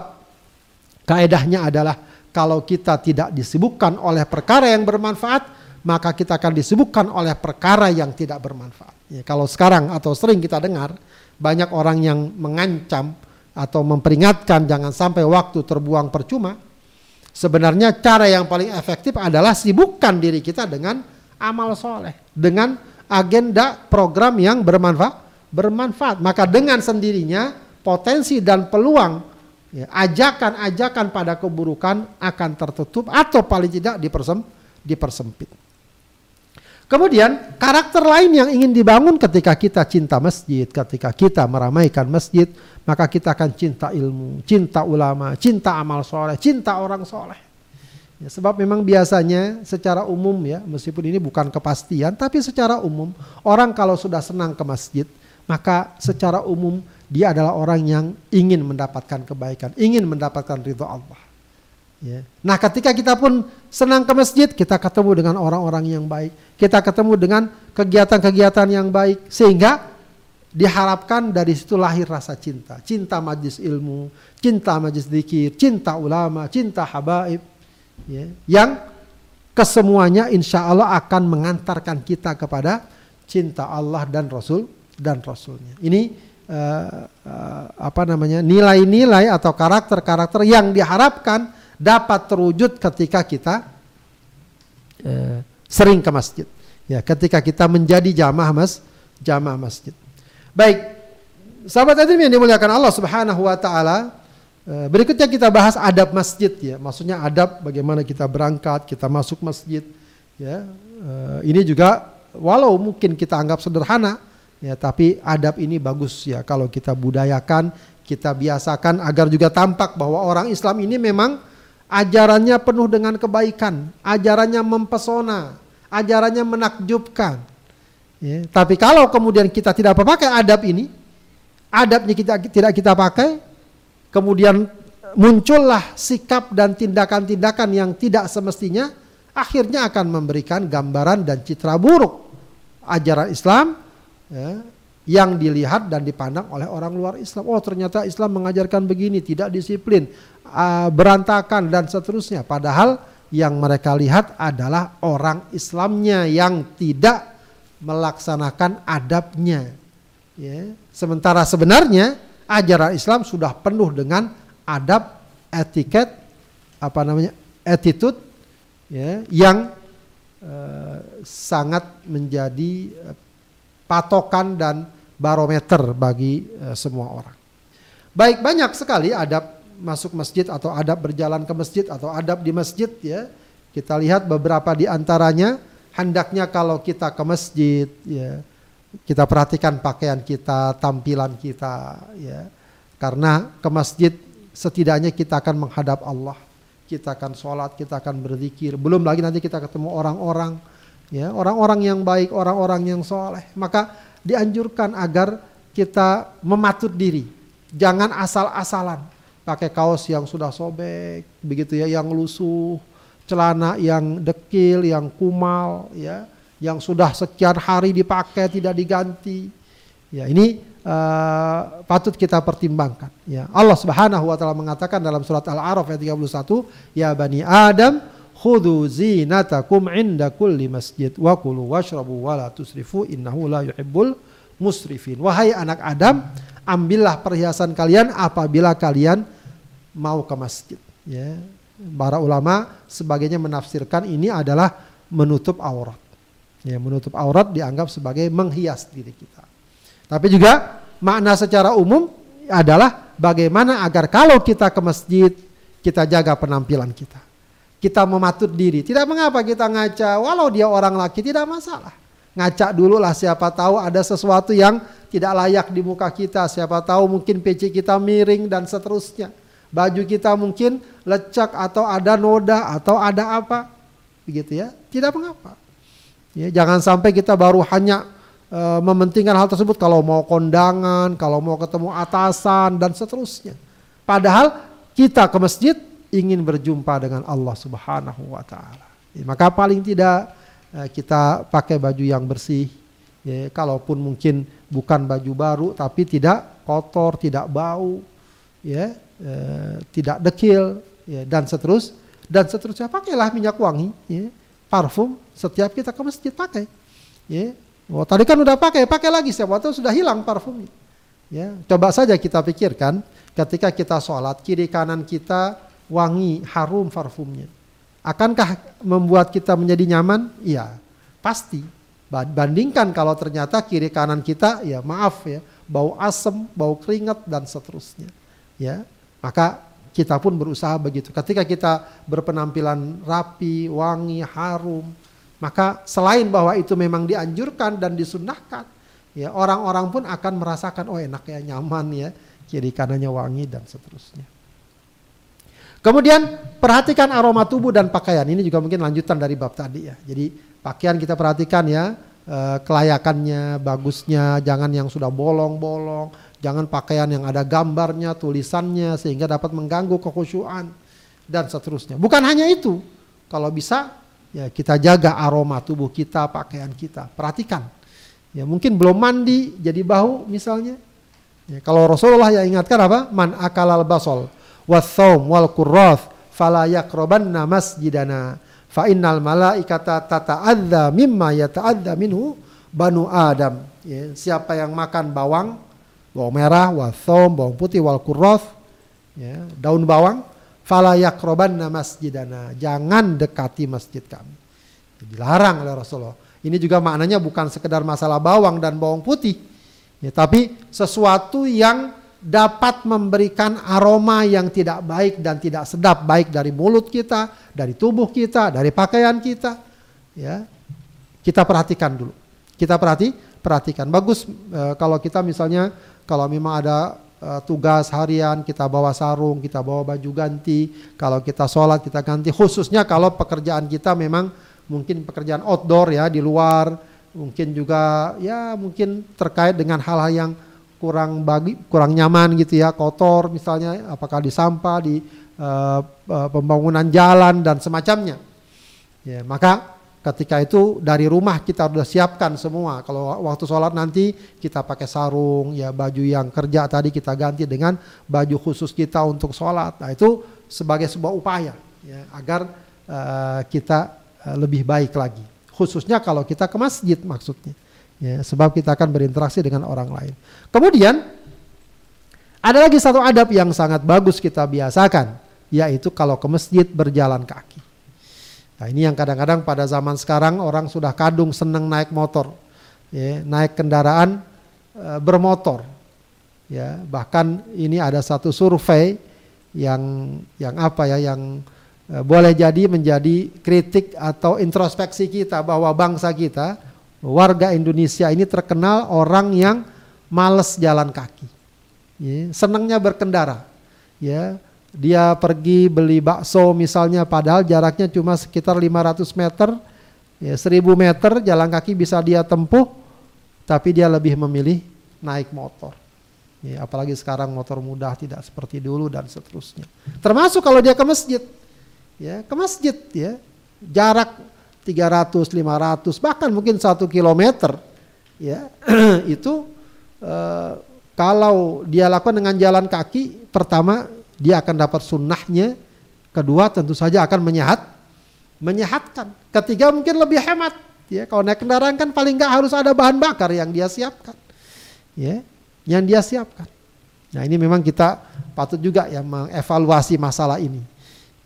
kaedahnya adalah kalau kita tidak disibukkan oleh perkara yang bermanfaat, maka kita akan disibukkan oleh perkara yang tidak bermanfaat. Ya, kalau sekarang atau sering kita dengar banyak orang yang mengancam atau memperingatkan jangan sampai waktu terbuang percuma. Sebenarnya cara yang paling efektif adalah sibukkan diri kita dengan amal soleh, dengan agenda program yang bermanfaat bermanfaat maka dengan sendirinya potensi dan peluang ya, ajakan-ajakan pada keburukan akan tertutup atau paling tidak dipersem, dipersempit Kemudian karakter lain yang ingin dibangun ketika kita cinta masjid, ketika kita meramaikan masjid, maka kita akan cinta ilmu, cinta ulama, cinta amal soleh, cinta orang soleh. Ya, sebab memang biasanya secara umum ya, meskipun ini bukan kepastian, tapi secara umum orang kalau sudah senang ke masjid, maka secara umum dia adalah orang yang ingin mendapatkan kebaikan, ingin mendapatkan ridho Allah. Ya. Nah ketika kita pun senang ke masjid, kita ketemu dengan orang-orang yang baik. Kita ketemu dengan kegiatan-kegiatan yang baik. Sehingga diharapkan dari situ lahir rasa cinta. Cinta majlis ilmu, cinta majlis dikir, cinta ulama, cinta habaib. Ya. Yang kesemuanya insya Allah akan mengantarkan kita kepada cinta Allah dan Rasul dan Rasulnya. Ini uh, uh, apa namanya nilai-nilai atau karakter-karakter yang diharapkan dapat terwujud ketika kita eh, sering ke masjid. Ya, ketika kita menjadi jamaah mas, jamaah masjid. Baik, sahabat hadirin yang dimuliakan Allah Subhanahu wa taala, berikutnya kita bahas adab masjid ya. Maksudnya adab bagaimana kita berangkat, kita masuk masjid ya. Ini juga walau mungkin kita anggap sederhana ya, tapi adab ini bagus ya kalau kita budayakan, kita biasakan agar juga tampak bahwa orang Islam ini memang ajarannya penuh dengan kebaikan, ajarannya mempesona, ajarannya menakjubkan. Ya, tapi kalau kemudian kita tidak pakai adab ini, adabnya kita tidak kita pakai, kemudian muncullah sikap dan tindakan-tindakan yang tidak semestinya, akhirnya akan memberikan gambaran dan citra buruk ajaran Islam ya, yang dilihat dan dipandang oleh orang luar Islam. Oh ternyata Islam mengajarkan begini, tidak disiplin, uh, berantakan dan seterusnya. Padahal yang mereka lihat adalah orang Islamnya yang tidak melaksanakan adabnya. Ya. Sementara sebenarnya ajaran Islam sudah penuh dengan adab, etiket, apa namanya, attitude, ya, yang uh, sangat menjadi uh, patokan dan barometer bagi uh, semua orang. Baik banyak sekali adab masuk masjid atau adab berjalan ke masjid atau adab di masjid ya. Kita lihat beberapa di antaranya hendaknya kalau kita ke masjid ya kita perhatikan pakaian kita, tampilan kita ya. Karena ke masjid setidaknya kita akan menghadap Allah. Kita akan sholat, kita akan berzikir. Belum lagi nanti kita ketemu orang-orang ya, orang-orang yang baik, orang-orang yang soleh. Maka dianjurkan agar kita mematut diri. Jangan asal-asalan pakai kaos yang sudah sobek, begitu ya, yang lusuh, celana yang dekil, yang kumal, ya, yang sudah sekian hari dipakai tidak diganti. Ya, ini uh, patut kita pertimbangkan. Ya, Allah Subhanahu wa taala mengatakan dalam surat Al-A'raf ayat 31, "Ya bani Adam, khudhu zinatakum inda kulli masjid wa kulu washrabu wa la tusrifu innahu la yuhibbul musrifin. Wahai anak Adam, ambillah perhiasan kalian apabila kalian mau ke masjid. Ya. Para ulama sebagainya menafsirkan ini adalah menutup aurat. Ya, menutup aurat dianggap sebagai menghias diri kita. Tapi juga makna secara umum adalah bagaimana agar kalau kita ke masjid kita jaga penampilan kita kita mematut diri. Tidak mengapa kita ngaca, walau dia orang laki tidak masalah. Ngaca dulu lah siapa tahu ada sesuatu yang tidak layak di muka kita. Siapa tahu mungkin PC kita miring dan seterusnya. Baju kita mungkin lecak atau ada noda atau ada apa. Begitu ya. Tidak mengapa. Ya, jangan sampai kita baru hanya e, mementingkan hal tersebut kalau mau kondangan, kalau mau ketemu atasan dan seterusnya. Padahal kita ke masjid ingin berjumpa dengan Allah Subhanahu wa taala. Ya, maka paling tidak eh, kita pakai baju yang bersih. Ya, kalaupun mungkin bukan baju baru tapi tidak kotor, tidak bau, ya, eh, tidak dekil, ya, dan seterus dan seterusnya pakailah minyak wangi, ya, parfum setiap kita ke masjid pakai. Ya. Oh, tadi kan udah pakai, pakai lagi setiap waktu sudah hilang parfumnya. Ya, coba saja kita pikirkan ketika kita sholat kiri kanan kita wangi, harum parfumnya. Akankah membuat kita menjadi nyaman? Iya, pasti. Bandingkan kalau ternyata kiri kanan kita, ya maaf ya, bau asem, bau keringat dan seterusnya. Ya, maka kita pun berusaha begitu. Ketika kita berpenampilan rapi, wangi, harum, Maka selain bahwa itu memang dianjurkan dan disunnahkan, ya orang-orang pun akan merasakan oh enak ya nyaman ya, kiri kanannya wangi dan seterusnya. Kemudian perhatikan aroma tubuh dan pakaian. Ini juga mungkin lanjutan dari bab tadi ya. Jadi pakaian kita perhatikan ya, eh, kelayakannya, bagusnya, jangan yang sudah bolong-bolong, jangan pakaian yang ada gambarnya, tulisannya sehingga dapat mengganggu kekhusyuan dan seterusnya. Bukan hanya itu. Kalau bisa ya kita jaga aroma tubuh kita, pakaian kita. Perhatikan. Ya mungkin belum mandi jadi bau misalnya. Ya, kalau Rasulullah yang ingatkan apa? Man akalal basol wasaum wal kurroth fala yakrobanna masjidana fa innal malaikata tata'adza mimma yata'adza minhu banu adam. Ya, siapa yang makan bawang, bawang merah, wasaum, bawang putih, wal kurroth, ya, daun bawang, fala yakrobanna masjidana. Jangan dekati masjid kami. Dilarang oleh Rasulullah. Ini juga maknanya bukan sekedar masalah bawang dan bawang putih. Ya, tapi sesuatu yang dapat memberikan aroma yang tidak baik dan tidak sedap baik dari mulut kita, dari tubuh kita, dari pakaian kita. Ya. Kita perhatikan dulu. Kita perhati, perhatikan. Bagus e, kalau kita misalnya kalau memang ada uh, tugas harian, kita bawa sarung, kita bawa baju ganti. Kalau kita sholat, kita ganti. Khususnya kalau pekerjaan kita memang mungkin pekerjaan outdoor ya, di luar. Mungkin juga ya mungkin terkait dengan hal-hal yang kurang bagi kurang nyaman gitu ya kotor misalnya apakah di sampah di uh, pembangunan jalan dan semacamnya ya maka ketika itu dari rumah kita sudah siapkan semua. Kalau waktu sholat nanti kita pakai sarung, ya baju yang kerja tadi kita ganti dengan baju khusus kita untuk sholat. Nah itu sebagai sebuah upaya ya, agar uh, kita lebih baik lagi. Khususnya kalau kita ke masjid maksudnya. Ya, sebab kita akan berinteraksi dengan orang lain. Kemudian ada lagi satu adab yang sangat bagus kita biasakan, yaitu kalau ke masjid berjalan kaki. Nah ini yang kadang-kadang pada zaman sekarang orang sudah kadung senang naik motor, ya, naik kendaraan e, bermotor. Ya, bahkan ini ada satu survei yang yang apa ya yang e, boleh jadi menjadi kritik atau introspeksi kita bahwa bangsa kita warga Indonesia ini terkenal orang yang males jalan kaki, ya, senangnya berkendara, ya dia pergi beli bakso misalnya padahal jaraknya cuma sekitar 500 meter. Ya 1000 meter jalan kaki bisa dia tempuh tapi dia lebih memilih naik motor. Ya, apalagi sekarang motor mudah tidak seperti dulu dan seterusnya. Termasuk kalau dia ke masjid. Ya ke masjid ya. Jarak 300 500 bahkan mungkin satu kilometer ya itu eh, kalau dia lakukan dengan jalan kaki pertama dia akan dapat sunnahnya. Kedua tentu saja akan menyehat, menyehatkan. Ketiga mungkin lebih hemat. Ya, kalau naik kendaraan kan paling nggak harus ada bahan bakar yang dia siapkan. Ya, yang dia siapkan. Nah ini memang kita patut juga ya mengevaluasi masalah ini.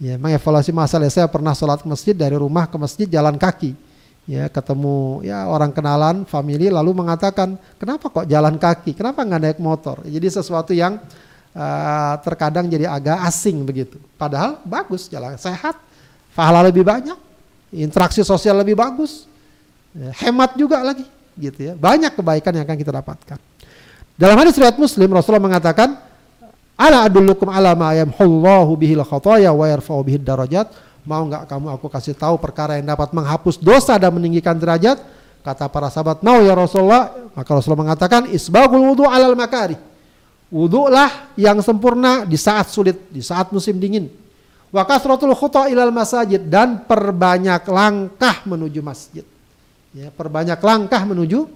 Ya, mengevaluasi masalah. Saya pernah sholat ke masjid dari rumah ke masjid jalan kaki. Ya, ketemu ya orang kenalan, family lalu mengatakan, kenapa kok jalan kaki? Kenapa nggak naik motor? Jadi sesuatu yang uh, terkadang jadi agak asing begitu. Padahal bagus, jalan sehat, pahala lebih banyak, interaksi sosial lebih bagus, ya, hemat juga lagi, gitu ya. Banyak kebaikan yang akan kita dapatkan. Dalam hadis riwayat Muslim Rasulullah mengatakan, "Ala adullukum ala ma yamhullahu bihil khataya wa yarfa'u bihid darajat." Mau nggak kamu aku kasih tahu perkara yang dapat menghapus dosa dan meninggikan derajat? Kata para sahabat, "Mau ya Rasulullah." Maka Rasulullah mengatakan, "Isbagul wudu alal makari." Wudhulah yang sempurna di saat sulit, di saat musim dingin. Wa kasratul khuta ilal masajid dan perbanyak langkah menuju masjid. Ya, perbanyak langkah menuju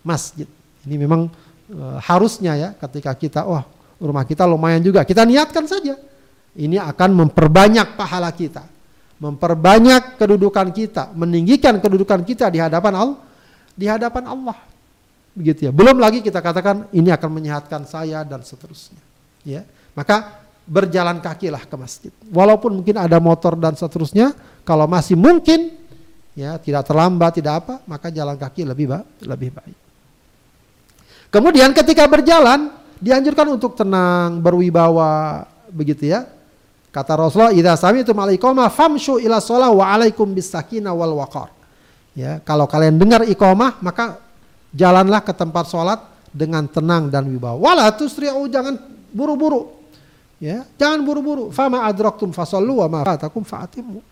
masjid. Ini memang e, harusnya ya ketika kita wah rumah kita lumayan juga. Kita niatkan saja. Ini akan memperbanyak pahala kita. Memperbanyak kedudukan kita, meninggikan kedudukan kita di hadapan Allah, di hadapan Allah begitu ya. Belum lagi kita katakan ini akan menyehatkan saya dan seterusnya. Ya, maka berjalan kakilah ke masjid. Walaupun mungkin ada motor dan seterusnya, kalau masih mungkin ya tidak terlambat tidak apa, maka jalan kaki lebih ba lebih baik. Kemudian ketika berjalan dianjurkan untuk tenang, berwibawa, begitu ya. Kata Rasulullah, "Idza sami'tum al-iqamah famshu ila shalah wa alaikum bis sakinah wal waqar." Ya, kalau kalian dengar iqamah maka jalanlah ke tempat sholat dengan tenang dan wibawa. Wala tusri'u jangan buru-buru. Ya, jangan buru-buru. Fama adraktum fasallu wa ma fatakum fa'atimu.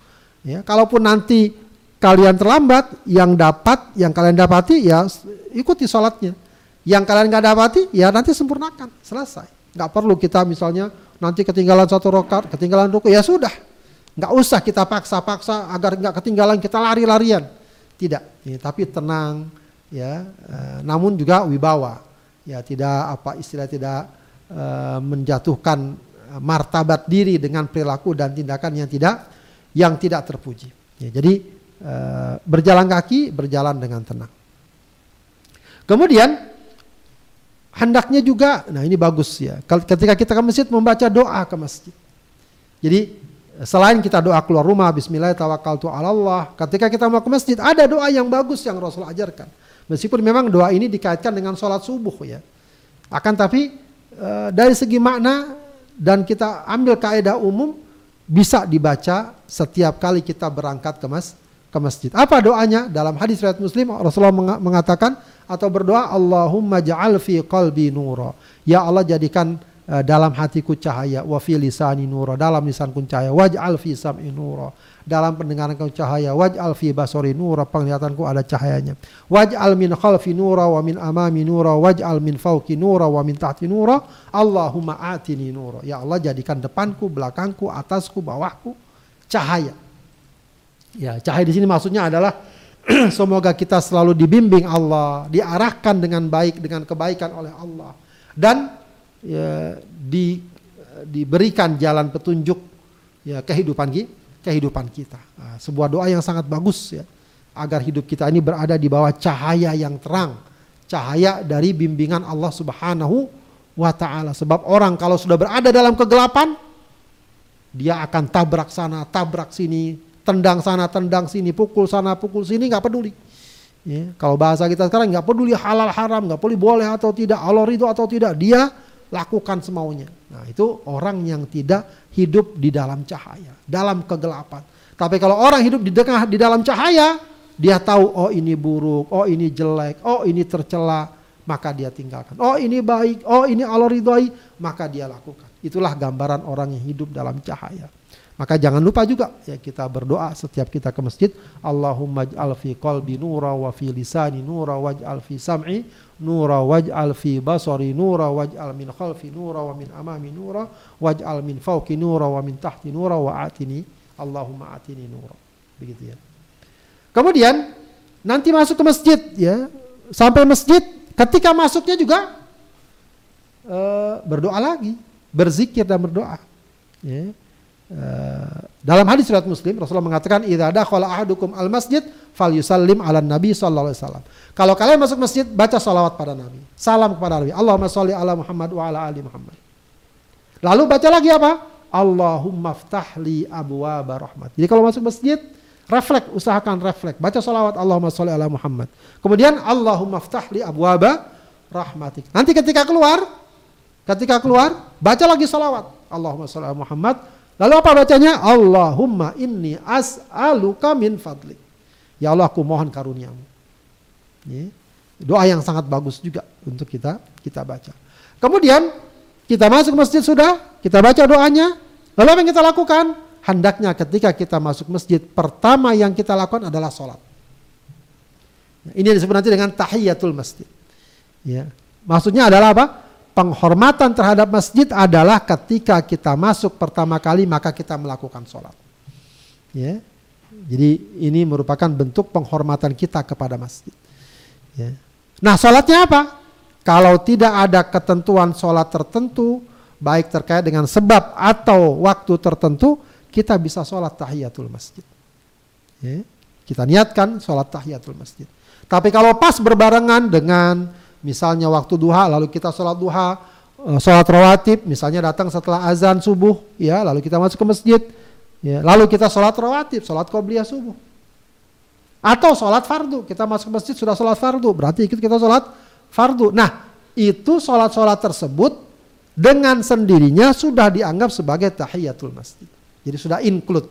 Ya, kalaupun nanti kalian terlambat, yang dapat, yang kalian dapati ya ikuti sholatnya. Yang kalian nggak dapati ya nanti sempurnakan, selesai. Nggak perlu kita misalnya nanti ketinggalan satu rokat, ketinggalan ruku, ya sudah. Nggak usah kita paksa-paksa agar nggak ketinggalan, kita lari-larian. Tidak, ya, tapi tenang, ya. E, namun juga wibawa, ya tidak apa istilah tidak e, menjatuhkan martabat diri dengan perilaku dan tindakan yang tidak yang tidak terpuji. Ya, jadi e, berjalan kaki berjalan dengan tenang. Kemudian hendaknya juga, nah ini bagus ya. Ketika kita ke masjid membaca doa ke masjid. Jadi Selain kita doa keluar rumah, Bismillah, tawakkaltu Allah. Ketika kita mau ke masjid, ada doa yang bagus yang Rasul ajarkan. Meskipun memang doa ini dikaitkan dengan sholat subuh ya. Akan tapi e, dari segi makna dan kita ambil kaidah umum bisa dibaca setiap kali kita berangkat ke mas ke masjid. Apa doanya? Dalam hadis riwayat Muslim Rasulullah mengatakan atau berdoa Allahumma ja'al fi qalbi nura. Ya Allah jadikan Eh, dalam hatiku cahaya. Wa fi lisani nura. Dalam lisanku cahaya. Waj'al fi sam'i nura. Dalam pendengaranku cahaya. Waj'al fi basari nura. Penglihatanku ada cahayanya. Waj'al min khalfi nura wa min amami nura. Waj'al min fawqi nura wa min tahti nura. Allahumma atini nura. Ya Allah jadikan depanku belakangku atasku bawahku cahaya ya cahaya di sini maksudnya adalah semoga kita selalu dibimbing Allah diarahkan dengan baik dengan kebaikan oleh Allah dan ya, di, diberikan jalan petunjuk ya kehidupan kehidupan kita. Nah, sebuah doa yang sangat bagus ya agar hidup kita ini berada di bawah cahaya yang terang, cahaya dari bimbingan Allah Subhanahu wa taala. Sebab orang kalau sudah berada dalam kegelapan dia akan tabrak sana, tabrak sini, tendang sana, tendang sini, pukul sana, pukul sini nggak peduli. Ya, kalau bahasa kita sekarang nggak peduli halal haram, nggak peduli boleh atau tidak, Allah ridho atau tidak, dia lakukan semaunya. Nah, itu orang yang tidak hidup di dalam cahaya, dalam kegelapan. Tapi kalau orang hidup di tengah di dalam cahaya, dia tahu oh ini buruk, oh ini jelek, oh ini tercela, maka dia tinggalkan. Oh ini baik, oh ini Allah ridhoi, maka dia lakukan. Itulah gambaran orang yang hidup dalam cahaya. Maka jangan lupa juga ya kita berdoa setiap kita ke masjid, Allahumma ij'al fi qalbi nura wa fi lisani nura waj'al fi sam'i nura waj'al fi basari nura waj'al min khalfi nura wa min amami nura waj'al min fawqi nura wa min tahti nura wa atini Allahumma atini nura. Begitu ya. Kemudian nanti masuk ke masjid ya. Sampai masjid ketika masuknya juga uh, berdoa lagi, berzikir dan berdoa. Ya Eh, dalam hadis riwayat Muslim Rasulullah mengatakan idza dakhala ahadukum al masjid falyusallim ala nabi sallallahu alaihi wasallam. Kalau kalian masuk masjid baca salawat pada nabi. Salam kepada nabi. Allahumma sholli ala Muhammad wa ala ali Muhammad. Lalu baca lagi apa? Allahumma ftahli abwaaba rahmat. Jadi kalau masuk masjid refleks, usahakan refleks. Baca salawat Allahumma sholli ala Muhammad. Kemudian Allahumma ftahli abwaaba rahmatik. Nanti ketika keluar, ketika keluar, baca lagi salawat. Allahumma sholli ala Muhammad Lalu apa bacanya? Allahumma inni as'aluka min fadli. Ya Allah aku mohon karuniamu. Doa yang sangat bagus juga untuk kita kita baca. Kemudian kita masuk masjid sudah, kita baca doanya. Lalu apa yang kita lakukan? Hendaknya ketika kita masuk masjid, pertama yang kita lakukan adalah sholat. Ini disebut nanti dengan tahiyatul masjid. Ya. Maksudnya adalah apa? Penghormatan terhadap masjid adalah ketika kita masuk pertama kali maka kita melakukan sholat. Ya. Jadi ini merupakan bentuk penghormatan kita kepada masjid. Ya. Nah sholatnya apa? Kalau tidak ada ketentuan sholat tertentu, baik terkait dengan sebab atau waktu tertentu, kita bisa sholat tahiyatul masjid. Ya. Kita niatkan sholat tahiyatul masjid. Tapi kalau pas berbarengan dengan misalnya waktu duha lalu kita sholat duha, eh, sholat rawatib, misalnya datang setelah azan subuh, ya lalu kita masuk ke masjid, ya lalu kita sholat rawatib, sholat qobliyah subuh. Atau sholat fardu, kita masuk ke masjid sudah sholat fardu, berarti ikut kita sholat fardu. Nah, itu sholat-sholat tersebut dengan sendirinya sudah dianggap sebagai tahiyatul masjid. Jadi sudah include,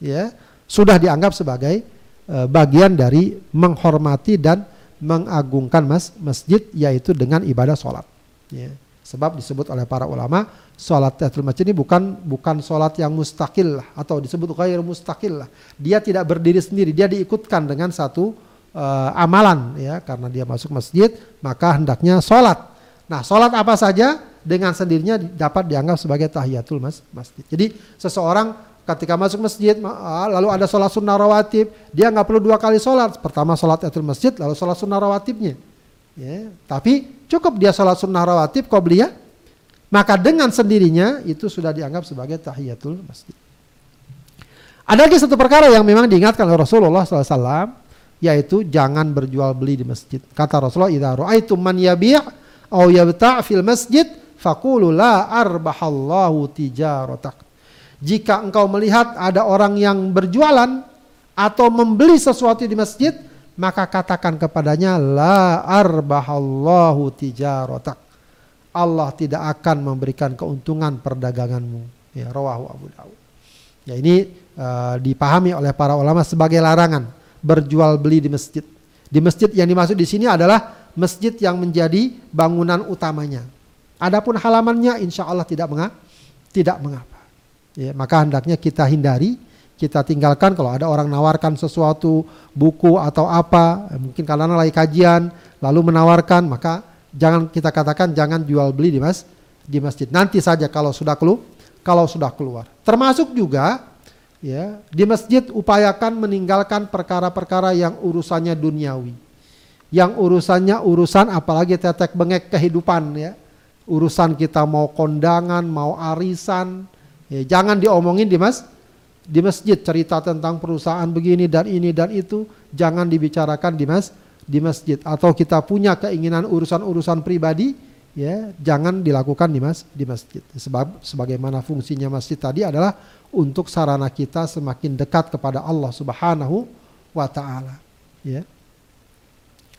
ya, sudah dianggap sebagai uh, bagian dari menghormati dan mengagungkan mas masjid yaitu dengan ibadah sholat. Ya. Sebab disebut oleh para ulama sholat tahiyatul masjid ini bukan bukan sholat yang mustakil atau disebut ghair mustakil. Dia tidak berdiri sendiri, dia diikutkan dengan satu uh, amalan ya karena dia masuk masjid maka hendaknya sholat. Nah sholat apa saja dengan sendirinya dapat dianggap sebagai tahiyatul mas masjid. Jadi seseorang ketika masuk masjid ah, lalu ada sholat sunnah rawatib dia nggak perlu dua kali sholat. Pertama sholat tahiyatul masjid lalu sholat sunnah rawatibnya. Ya, tapi cukup dia sholat sunnah rawatib qobliyah, maka dengan sendirinya itu sudah dianggap sebagai tahiyatul masjid. Ada lagi satu perkara yang memang diingatkan oleh Rasulullah SAW, yaitu jangan berjual beli di masjid. Kata Rasulullah, "Idza ra'aitum man yabi' aw yabta' fil masjid, faqulu la arbahallahu tijaratak." Jika engkau melihat ada orang yang berjualan atau membeli sesuatu di masjid, maka katakan kepadanya la arbahallahu tijaratak. Allah tidak akan memberikan keuntungan perdaganganmu. Ya, rawahu Abu Dawud. Ya ini uh, dipahami oleh para ulama sebagai larangan berjual beli di masjid. Di masjid yang dimaksud di sini adalah masjid yang menjadi bangunan utamanya. Adapun halamannya insya Allah tidak mengapa. Tidak mengapa. Ya, maka hendaknya kita hindari kita tinggalkan kalau ada orang nawarkan sesuatu buku atau apa mungkin karena lagi kajian lalu menawarkan maka jangan kita katakan jangan jual beli di mas di masjid. Nanti saja kalau sudah keluar kalau sudah keluar. Termasuk juga ya di masjid upayakan meninggalkan perkara-perkara yang urusannya duniawi. Yang urusannya urusan apalagi tetek bengek kehidupan ya. Urusan kita mau kondangan mau arisan ya, jangan diomongin di mas di masjid cerita tentang perusahaan begini dan ini dan itu. Jangan dibicarakan di mas di masjid. Atau kita punya keinginan urusan-urusan pribadi ya jangan dilakukan di mas di masjid. Sebab sebagaimana fungsinya masjid tadi adalah untuk sarana kita semakin dekat kepada Allah Subhanahu wa taala. Ya.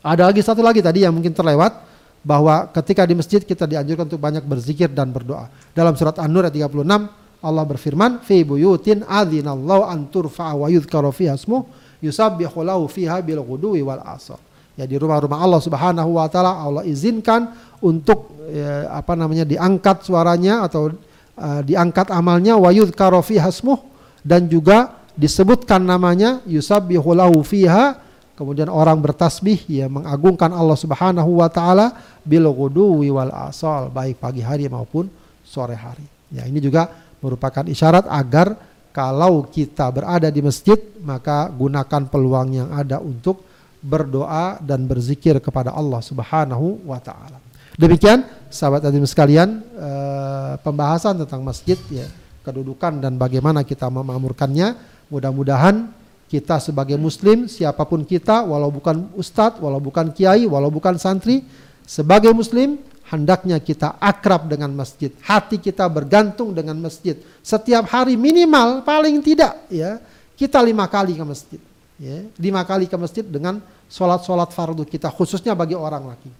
Ada lagi satu lagi tadi yang mungkin terlewat bahwa ketika di masjid kita dianjurkan untuk banyak berzikir dan berdoa. Dalam surat An-Nur ayat 36 Allah berfirman, "Fi buyutin adzinallahu an turfa'a wa yudhkara fiha ismuh yusabbihu lahu fiha bil ghudwi wal asar." Ya di rumah-rumah Allah Subhanahu wa taala Allah izinkan untuk ya, apa namanya diangkat suaranya atau uh, diangkat amalnya wa yudhkara fiha ismuh dan juga disebutkan namanya yusabbihu lahu fiha kemudian orang bertasbih ya mengagungkan Allah Subhanahu wa taala bil ghudwi wal asal baik pagi hari maupun sore hari. Ya ini juga merupakan isyarat agar kalau kita berada di masjid maka gunakan peluang yang ada untuk berdoa dan berzikir kepada Allah Subhanahu wa taala. Demikian sahabat hadirin sekalian eh, pembahasan tentang masjid ya, kedudukan dan bagaimana kita memakmurkannya. Mudah-mudahan kita sebagai muslim siapa pun kita walau bukan ustadz, walau bukan kiai, walau bukan santri sebagai muslim hendaknya kita akrab dengan masjid, hati kita bergantung dengan masjid. Setiap hari minimal paling tidak ya kita lima kali ke masjid, ya lima kali ke masjid dengan sholat-sholat fardu kita khususnya bagi orang laki,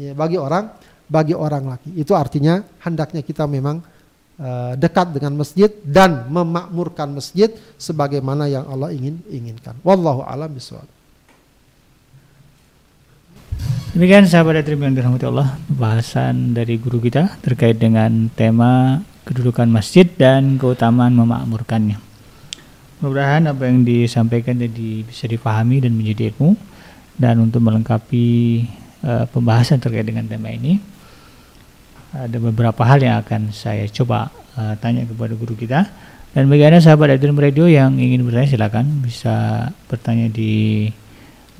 ya bagi orang bagi orang laki. Itu artinya hendaknya kita memang uh, dekat dengan masjid dan memakmurkan masjid sebagaimana yang Allah ingin inginkan. Wallahu a'lam bishawab. Demikian sahabat dan yang dirahmati Allah, bahasan dari guru kita terkait dengan tema kedudukan masjid dan keutamaan memakmurkannya. Mudah-mudahan apa yang disampaikan jadi bisa dipahami dan menjadi ilmu. Dan untuk melengkapi uh, pembahasan terkait dengan tema ini ada beberapa hal yang akan saya coba uh, tanya kepada guru kita. Dan bagi anda sahabat Adrian Radio yang ingin bertanya silakan. Bisa bertanya di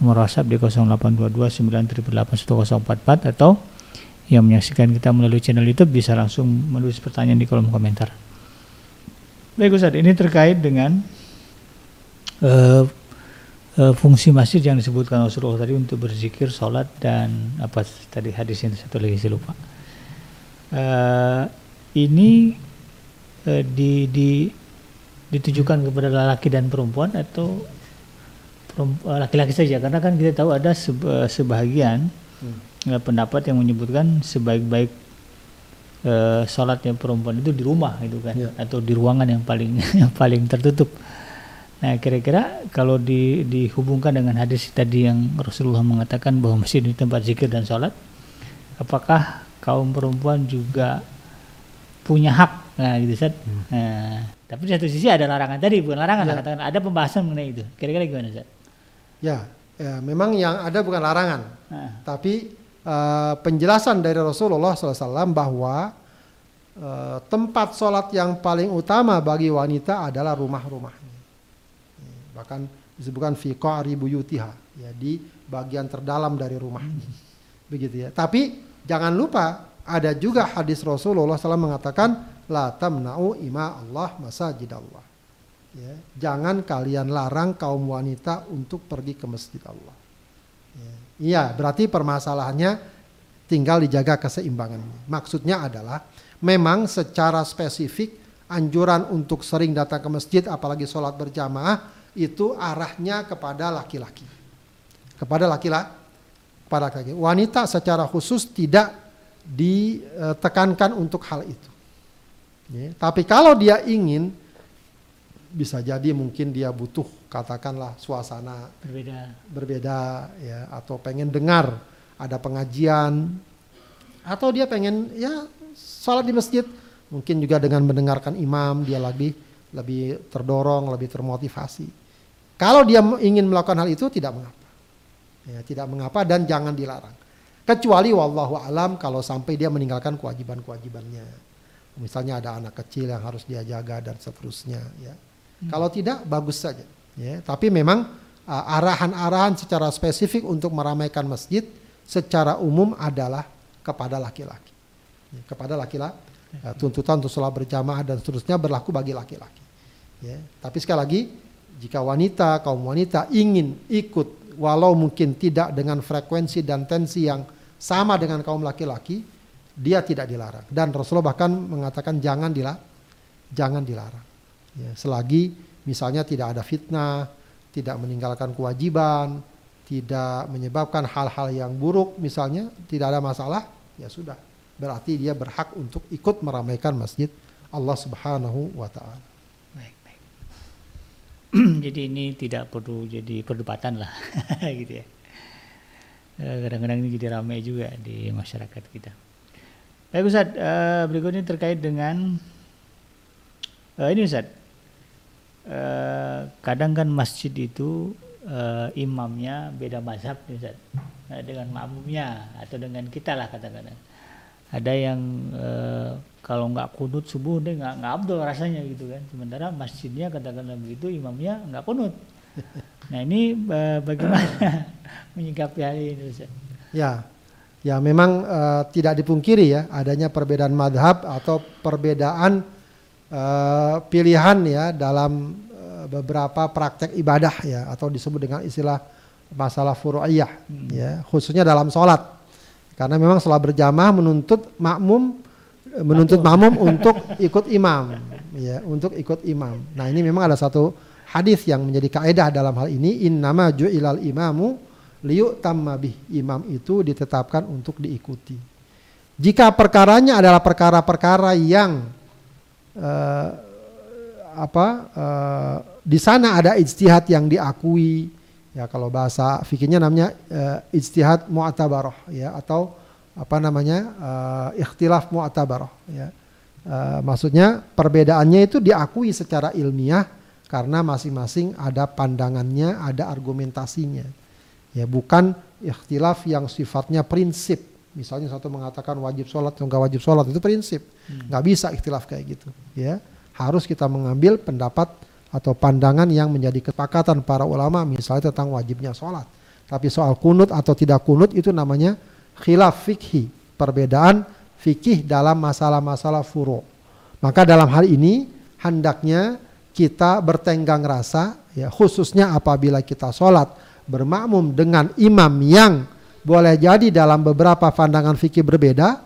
nomor WhatsApp di 0822 atau yang menyaksikan kita melalui channel YouTube bisa langsung menulis pertanyaan di kolom komentar. Baik Ustaz, ini terkait dengan uh, uh, fungsi masjid yang disebutkan Rasulullah tadi untuk berzikir, sholat dan apa tadi hadis yang satu lagi saya lupa. Uh, ini uh, di, di ditujukan kepada laki dan perempuan atau laki-laki saja karena kan kita tahu ada sebahagian hmm. Eh, pendapat yang menyebutkan sebaik-baik uh, sholatnya perempuan itu di rumah gitu kan yeah. atau di ruangan yang paling yang paling tertutup Nah, kira-kira kalau di, dihubungkan dengan hadis tadi yang Rasulullah mengatakan bahwa masjid ini tempat zikir dan sholat, apakah kaum perempuan juga punya hak? Nah, gitu Ustaz. Hmm. Nah, tapi di satu sisi ada larangan tadi, bukan larangan, ya. katakan ada pembahasan mengenai itu. Kira-kira gimana Ustaz? Ya, ya, memang yang ada bukan larangan, nah. tapi uh, penjelasan dari Rasulullah SAW bahwa uh, tempat sholat yang paling utama bagi wanita adalah rumah-rumah. Bahkan disebutkan fi qa'ri buyutiha ya di bagian terdalam dari rumah. Begitu ya. Tapi jangan lupa ada juga hadis Rasulullah SAW mengatakan la tamna'u ima Allah masajid Allah ya jangan kalian larang kaum wanita untuk pergi ke masjid Allah ya, iya berarti permasalahannya tinggal dijaga keseimbangannya maksudnya adalah memang secara spesifik anjuran untuk sering datang ke masjid apalagi sholat berjamaah itu arahnya kepada laki-laki. Kepada laki-laki. Kepada laki-laki. Wanita secara khusus tidak ditekankan untuk hal itu. Ya, tapi kalau dia ingin bisa jadi mungkin dia butuh katakanlah suasana berbeda berbeda ya atau pengen dengar ada pengajian atau dia pengen ya sholat di masjid mungkin juga dengan mendengarkan imam dia lebih lebih terdorong lebih termotivasi kalau dia ingin melakukan hal itu tidak mengapa. Ya, tidak mengapa dan jangan dilarang. Kecuali wallahu alam kalau sampai dia meninggalkan kewajiban-kewajibannya. Misalnya ada anak kecil yang harus dia jaga dan seterusnya ya. Hmm. Kalau tidak bagus saja ya. Tapi memang uh, arahan-arahan secara spesifik untuk meramaikan masjid secara umum adalah kepada laki-laki. Ya, kepada laki-laki uh, tuntutan untuk sholat berjamaah dan seterusnya berlaku bagi laki-laki. Ya. Tapi sekali lagi jika wanita, kaum wanita ingin ikut walau mungkin tidak dengan frekuensi dan tensi yang sama dengan kaum laki-laki, dia tidak dilarang. Dan Rasulullah bahkan mengatakan jangan dilarang, jangan dilarang. Ya, selagi misalnya tidak ada fitnah, tidak meninggalkan kewajiban, tidak menyebabkan hal-hal yang buruk misalnya, tidak ada masalah, ya sudah. Berarti dia berhak untuk ikut meramaikan masjid Allah Subhanahu wa taala. jadi ini tidak perlu jadi perdebatan lah gitu ya. Eh, kadang-kadang ini jadi ramai juga di masyarakat kita. Baik Ustaz. Uh, berikutnya terkait dengan uh, ini Ustaz uh, kadang kan masjid itu uh, imamnya beda mazhab nih Ustaz. Uh, dengan makmumnya atau dengan kita lah katakan ada yang uh, kalau nggak kunut subuh deh nggak nggak abdul rasanya gitu kan. Sementara masjidnya katakanlah begitu imamnya nggak kunut. Nah ini bagaimana menyikapi hal ini Ustaz? ya ya memang uh, tidak dipungkiri ya adanya perbedaan madhab atau perbedaan uh, pilihan ya dalam uh, beberapa praktek ibadah ya atau disebut dengan istilah masalah furu'iyah hmm. ya khususnya dalam sholat karena memang sholat berjamaah menuntut makmum menuntut makmum untuk ikut imam, ya, untuk ikut imam. Nah ini memang ada satu hadis yang menjadi kaedah dalam hal ini. Innama ju'ilal imamu liu bih. Imam itu ditetapkan untuk diikuti. Jika perkaranya adalah perkara-perkara yang uh, apa uh, di sana ada ijtihad yang diakui ya kalau bahasa fikihnya namanya uh, ijtihad mu'tabarah ya atau apa namanya uh, ikhtilaf mu'tabarah ya. Uh, maksudnya perbedaannya itu diakui secara ilmiah karena masing-masing ada pandangannya, ada argumentasinya. Ya, bukan ikhtilaf yang sifatnya prinsip. Misalnya satu mengatakan wajib sholat atau enggak wajib sholat itu prinsip, hmm. nggak bisa ikhtilaf kayak gitu. Ya, harus kita mengambil pendapat atau pandangan yang menjadi kesepakatan para ulama, misalnya tentang wajibnya sholat. Tapi soal kunut atau tidak kunut itu namanya khilaf fikhi, perbedaan fikih dalam masalah-masalah furu. Maka dalam hal ini hendaknya kita bertenggang rasa ya khususnya apabila kita sholat bermakmum dengan imam yang boleh jadi dalam beberapa pandangan fikih berbeda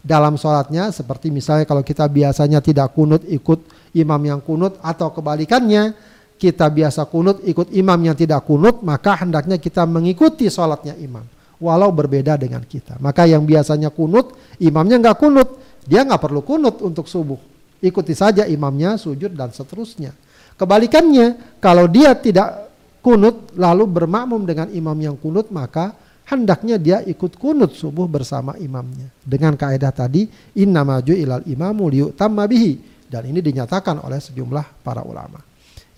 dalam sholatnya seperti misalnya kalau kita biasanya tidak kunut ikut imam yang kunut atau kebalikannya kita biasa kunut ikut imam yang tidak kunut maka hendaknya kita mengikuti sholatnya imam walau berbeda dengan kita. Maka yang biasanya kunut, imamnya nggak kunut, dia nggak perlu kunut untuk subuh. Ikuti saja imamnya, sujud dan seterusnya. Kebalikannya, kalau dia tidak kunut lalu bermakmum dengan imam yang kunut maka hendaknya dia ikut kunut subuh bersama imamnya. Dengan kaidah tadi inna maju ilal imamu liyutamma bihi dan ini dinyatakan oleh sejumlah para ulama.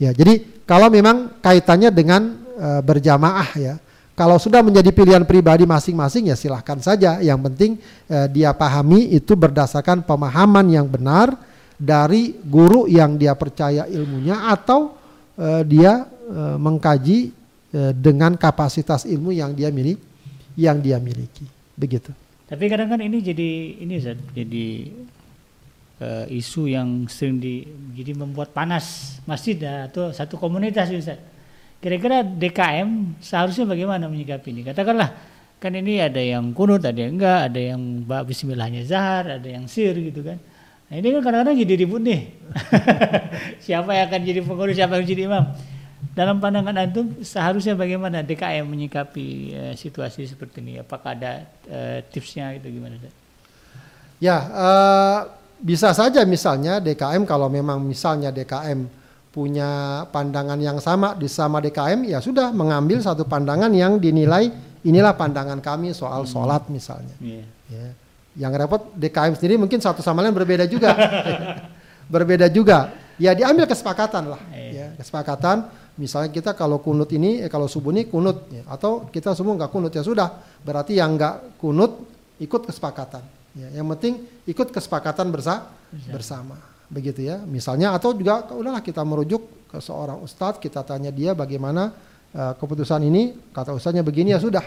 Ya, jadi kalau memang kaitannya dengan e, berjamaah ya, kalau sudah menjadi pilihan pribadi masing-masing ya silahkan saja. Yang penting e, dia pahami itu berdasarkan pemahaman yang benar dari guru yang dia percaya ilmunya atau uh, dia uh, mengkaji uh, dengan kapasitas ilmu yang dia miliki yang dia miliki begitu. Tapi kadang kan ini jadi ini Ustaz, jadi uh, isu yang sering di jadi membuat panas masjid atau satu komunitas Ustaz. Kira-kira DKM seharusnya bagaimana menyikapi ini? Katakanlah kan ini ada yang kunut, ada yang enggak, ada yang bismillahnya zahar, ada yang sir gitu kan Nah, ini kan kadang-kadang jadi ribut nih. siapa yang akan jadi pengurus, siapa yang jadi imam. Dalam pandangan antum seharusnya bagaimana DKM menyikapi uh, situasi seperti ini? Apakah ada uh, tipsnya itu gimana? Ya, uh, bisa saja misalnya DKM kalau memang misalnya DKM punya pandangan yang sama di sama DKM ya sudah mengambil satu pandangan yang dinilai inilah pandangan kami soal hmm. sholat misalnya. Yeah. Ya. Yang repot DKM sendiri mungkin satu sama lain berbeda juga. berbeda juga. Ya diambil kesepakatan lah. Iya. Ya, kesepakatan. Misalnya kita kalau kunut ini, eh, kalau subuh ini kunut, ya. atau kita semua nggak kunut ya sudah. Berarti yang nggak kunut ikut kesepakatan. Ya, yang penting ikut kesepakatan bersa bersama. Begitu ya. Misalnya atau juga udahlah kita merujuk ke seorang ustadz, kita tanya dia bagaimana uh, keputusan ini, kata ustadznya begini ya sudah.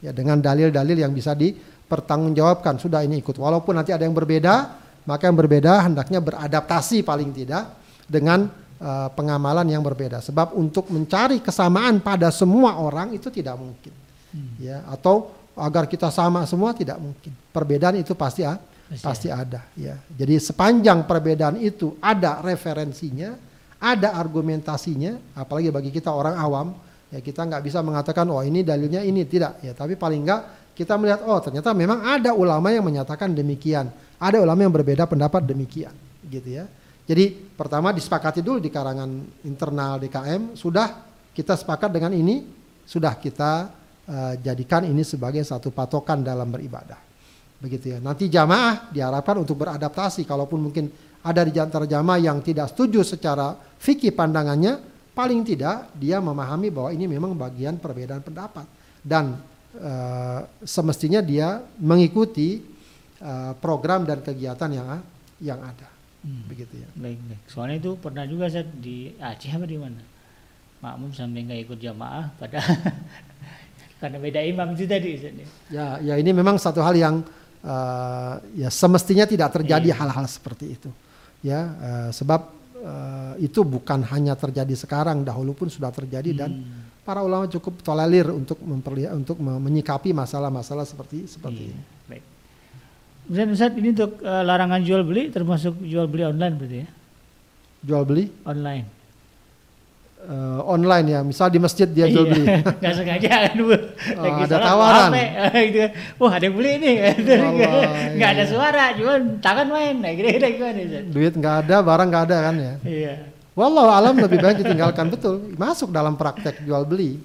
Ya dengan dalil-dalil yang bisa di pertanggungjawabkan sudah ini ikut walaupun nanti ada yang berbeda maka yang berbeda hendaknya beradaptasi paling tidak dengan uh, pengamalan yang berbeda. Sebab untuk mencari kesamaan pada semua orang itu tidak mungkin. Hmm. ya atau agar kita sama semua tidak mungkin. Perbedaan itu pasti ya. pasti ada ya. Jadi sepanjang perbedaan itu ada referensinya ada argumentasinya apalagi bagi kita orang awam ya kita nggak bisa mengatakan oh ini dalilnya ini. Tidak ya. Tapi paling nggak kita melihat oh ternyata memang ada ulama yang menyatakan demikian, ada ulama yang berbeda pendapat demikian, gitu ya. Jadi pertama disepakati dulu di karangan internal DKM sudah kita sepakat dengan ini, sudah kita uh, jadikan ini sebagai satu patokan dalam beribadah. Begitu ya. Nanti jamaah diharapkan untuk beradaptasi kalaupun mungkin ada di antara jamaah yang tidak setuju secara fikih pandangannya, paling tidak dia memahami bahwa ini memang bagian perbedaan pendapat dan uh, semestinya dia mengikuti uh, program dan kegiatan yang yang ada. Hmm. Begitu ya. Baik, baik. Soalnya itu pernah juga saya di Aceh apa di mana? Makmum sampai nggak ikut jamaah pada karena beda imam itu tadi. Ya, ya ini memang satu hal yang uh, ya semestinya tidak terjadi iya. hal-hal iya. seperti itu. Ya, uh, sebab uh, itu bukan hanya terjadi sekarang, dahulu pun sudah terjadi hmm. dan para ulama cukup tolerir untuk memperlihat untuk menyikapi masalah-masalah seperti seperti iya. ini. Ustaz, Ustaz ini untuk uh, larangan jual beli termasuk jual beli online berarti ya? Jual beli? Online. Uh, online ya, misal di masjid dia jual beli. Iya, Gak sengaja kan bu. Oh, ada tawaran. gitu. Wah ada yang beli ini. Nggak iya. ada suara, cuma tangan main. Nah, kira-kira gimana? Duit nggak ada, barang nggak ada kan ya? Iya. Wallahu alam lebih baik ditinggalkan betul, masuk dalam praktek jual beli.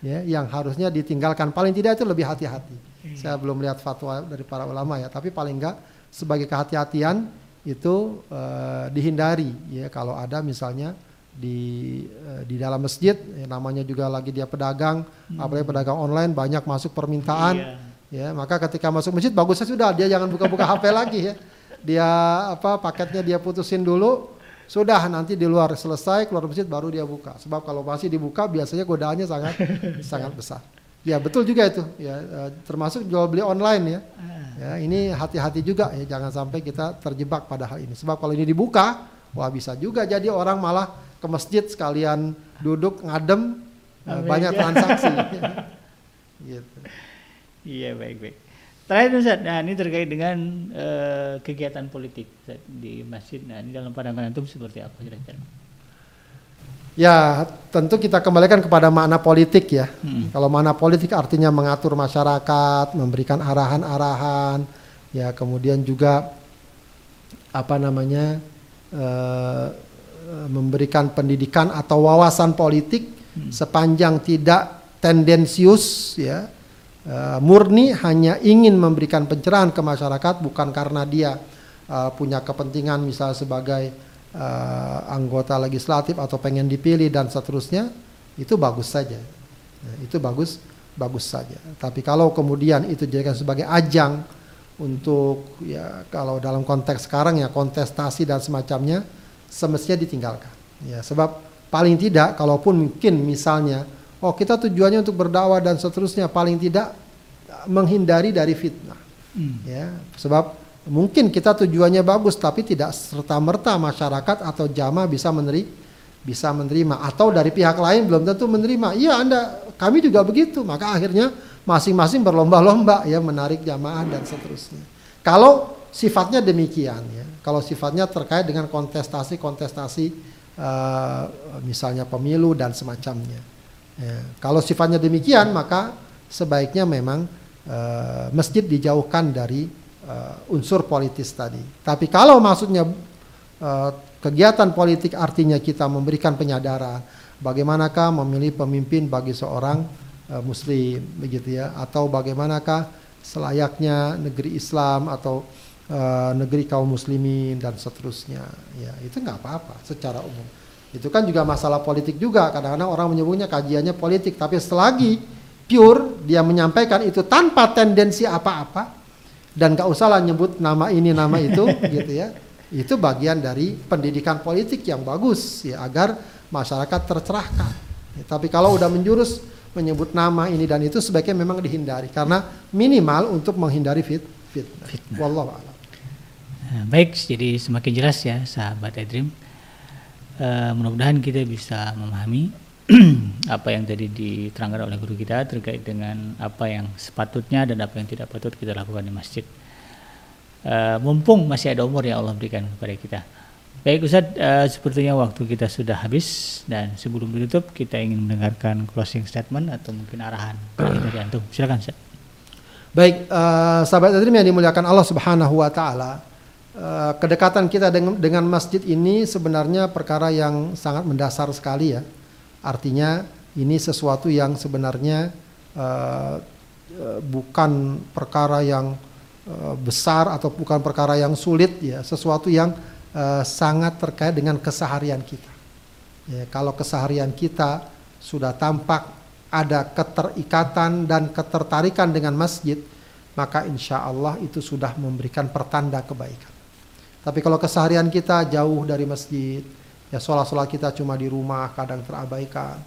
Ya, yang harusnya ditinggalkan paling tidak itu lebih hati-hati. Hmm. Saya belum lihat fatwa dari para ulama ya, tapi paling enggak sebagai kehati-hatian itu uh, dihindari ya kalau ada misalnya di uh, di dalam masjid ya, namanya juga lagi dia pedagang hmm. apalagi pedagang online banyak masuk permintaan iya. ya maka ketika masuk masjid bagusnya sudah dia jangan buka-buka HP lagi ya dia apa paketnya dia putusin dulu sudah nanti di luar selesai keluar masjid baru dia buka. Sebab kalau masih dibuka biasanya godaannya sangat sangat besar. Ya betul juga itu ya eh, termasuk jual beli online ya. Ya ini hati-hati juga ya jangan sampai kita terjebak pada hal ini. Sebab kalau ini dibuka wah bisa juga jadi orang malah ke masjid sekalian duduk ngadem Amin. banyak transaksi. gitu. Iya baik-baik. Terakhir Ustaz, nah ini terkait dengan uh, kegiatan politik Ustaz, di masjid. Nah ini dalam pandangan antum seperti apa kira-kira? Ya tentu kita kembalikan kepada makna politik ya. Hmm. Kalau makna politik artinya mengatur masyarakat, memberikan arahan-arahan, ya kemudian juga apa namanya eh, memberikan pendidikan atau wawasan politik hmm. sepanjang tidak tendensius ya uh, murni hanya ingin memberikan pencerahan ke masyarakat bukan karena dia uh, punya kepentingan misal sebagai uh, anggota legislatif atau pengen dipilih dan seterusnya itu bagus saja nah, itu bagus bagus saja tapi kalau kemudian itu dijadikan sebagai ajang untuk ya kalau dalam konteks sekarang ya kontestasi dan semacamnya semestinya ditinggalkan ya sebab paling tidak kalaupun mungkin misalnya Oh kita tujuannya untuk berdakwah dan seterusnya paling tidak menghindari dari fitnah. Hmm. Ya, sebab mungkin kita tujuannya bagus tapi tidak serta merta masyarakat atau jamaah bisa menerima bisa menerima atau dari pihak lain belum tentu menerima. Iya Anda kami juga begitu. Maka akhirnya masing-masing berlomba-lomba ya menarik jamaah dan seterusnya. Kalau sifatnya demikian ya. Kalau sifatnya terkait dengan kontestasi-kontestasi uh, misalnya pemilu dan semacamnya. Ya, kalau sifatnya demikian maka sebaiknya memang uh, masjid dijauhkan dari uh, unsur politis tadi. Tapi kalau maksudnya uh, kegiatan politik artinya kita memberikan penyadaran bagaimanakah memilih pemimpin bagi seorang uh, muslim begitu ya atau bagaimanakah selayaknya negeri Islam atau uh, negeri kaum muslimin dan seterusnya ya itu nggak apa-apa secara umum itu kan juga masalah politik juga. Kadang-kadang orang menyebutnya kajiannya politik, tapi selagi pure dia menyampaikan itu tanpa tendensi apa-apa dan gak usahlah nyebut nama ini nama itu gitu ya. Itu bagian dari pendidikan politik yang bagus ya agar masyarakat tercerahkan. Ya, tapi kalau udah menjurus menyebut nama ini dan itu sebaiknya memang dihindari karena minimal untuk menghindari fit fitnah. fitnah. Wallahu a'lam. Baik, jadi semakin jelas ya sahabat Edrim uh, mudah-mudahan kita bisa memahami apa yang tadi diterangkan oleh guru kita terkait dengan apa yang sepatutnya dan apa yang tidak patut kita lakukan di masjid. Uh, mumpung masih ada umur yang Allah berikan kepada kita. Baik Ustaz, uh, sepertinya waktu kita sudah habis dan sebelum ditutup kita ingin mendengarkan closing statement atau mungkin arahan dari antum. Silakan Ustaz. Baik, uh, sahabat Adrim yang dimuliakan Allah Subhanahu wa taala. Kedekatan kita dengan, dengan masjid ini sebenarnya perkara yang sangat mendasar sekali ya. Artinya ini sesuatu yang sebenarnya uh, bukan perkara yang uh, besar atau bukan perkara yang sulit ya, sesuatu yang uh, sangat terkait dengan keseharian kita. Ya, kalau keseharian kita sudah tampak ada keterikatan dan ketertarikan dengan masjid, maka insya Allah itu sudah memberikan pertanda kebaikan. Tapi kalau keseharian kita jauh dari masjid, ya sholat-sholat kita cuma di rumah, kadang terabaikan.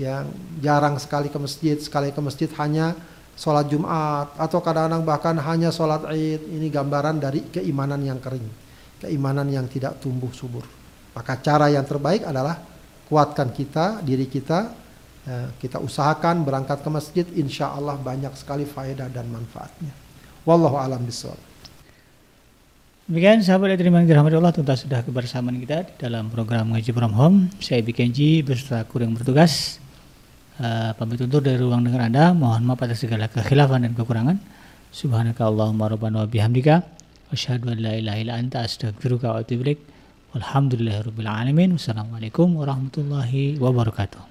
Yang jarang sekali ke masjid, sekali ke masjid hanya sholat Jumat atau kadang-kadang bahkan hanya sholat Id. Ini gambaran dari keimanan yang kering, keimanan yang tidak tumbuh subur. Maka cara yang terbaik adalah kuatkan kita, diri kita, ya, kita usahakan berangkat ke masjid, insya Allah banyak sekali faedah dan manfaatnya. Wallahu alam bisawab. Demikian sahabat terima kasih dirahmati Allah tuntas sudah kebersamaan kita di dalam program Ngaji From Home. Saya Bikenji beserta kru yang bertugas. Uh, pamit undur dari ruang dengar Anda. Mohon maaf atas segala kekhilafan dan kekurangan. Subhanaka Allahumma rabbana wa bihamdika. Asyhadu an la ilaha illa anta astaghfiruka wa atubu ilaik. Walhamdulillahirabbil alamin. Wassalamualaikum warahmatullahi wabarakatuh.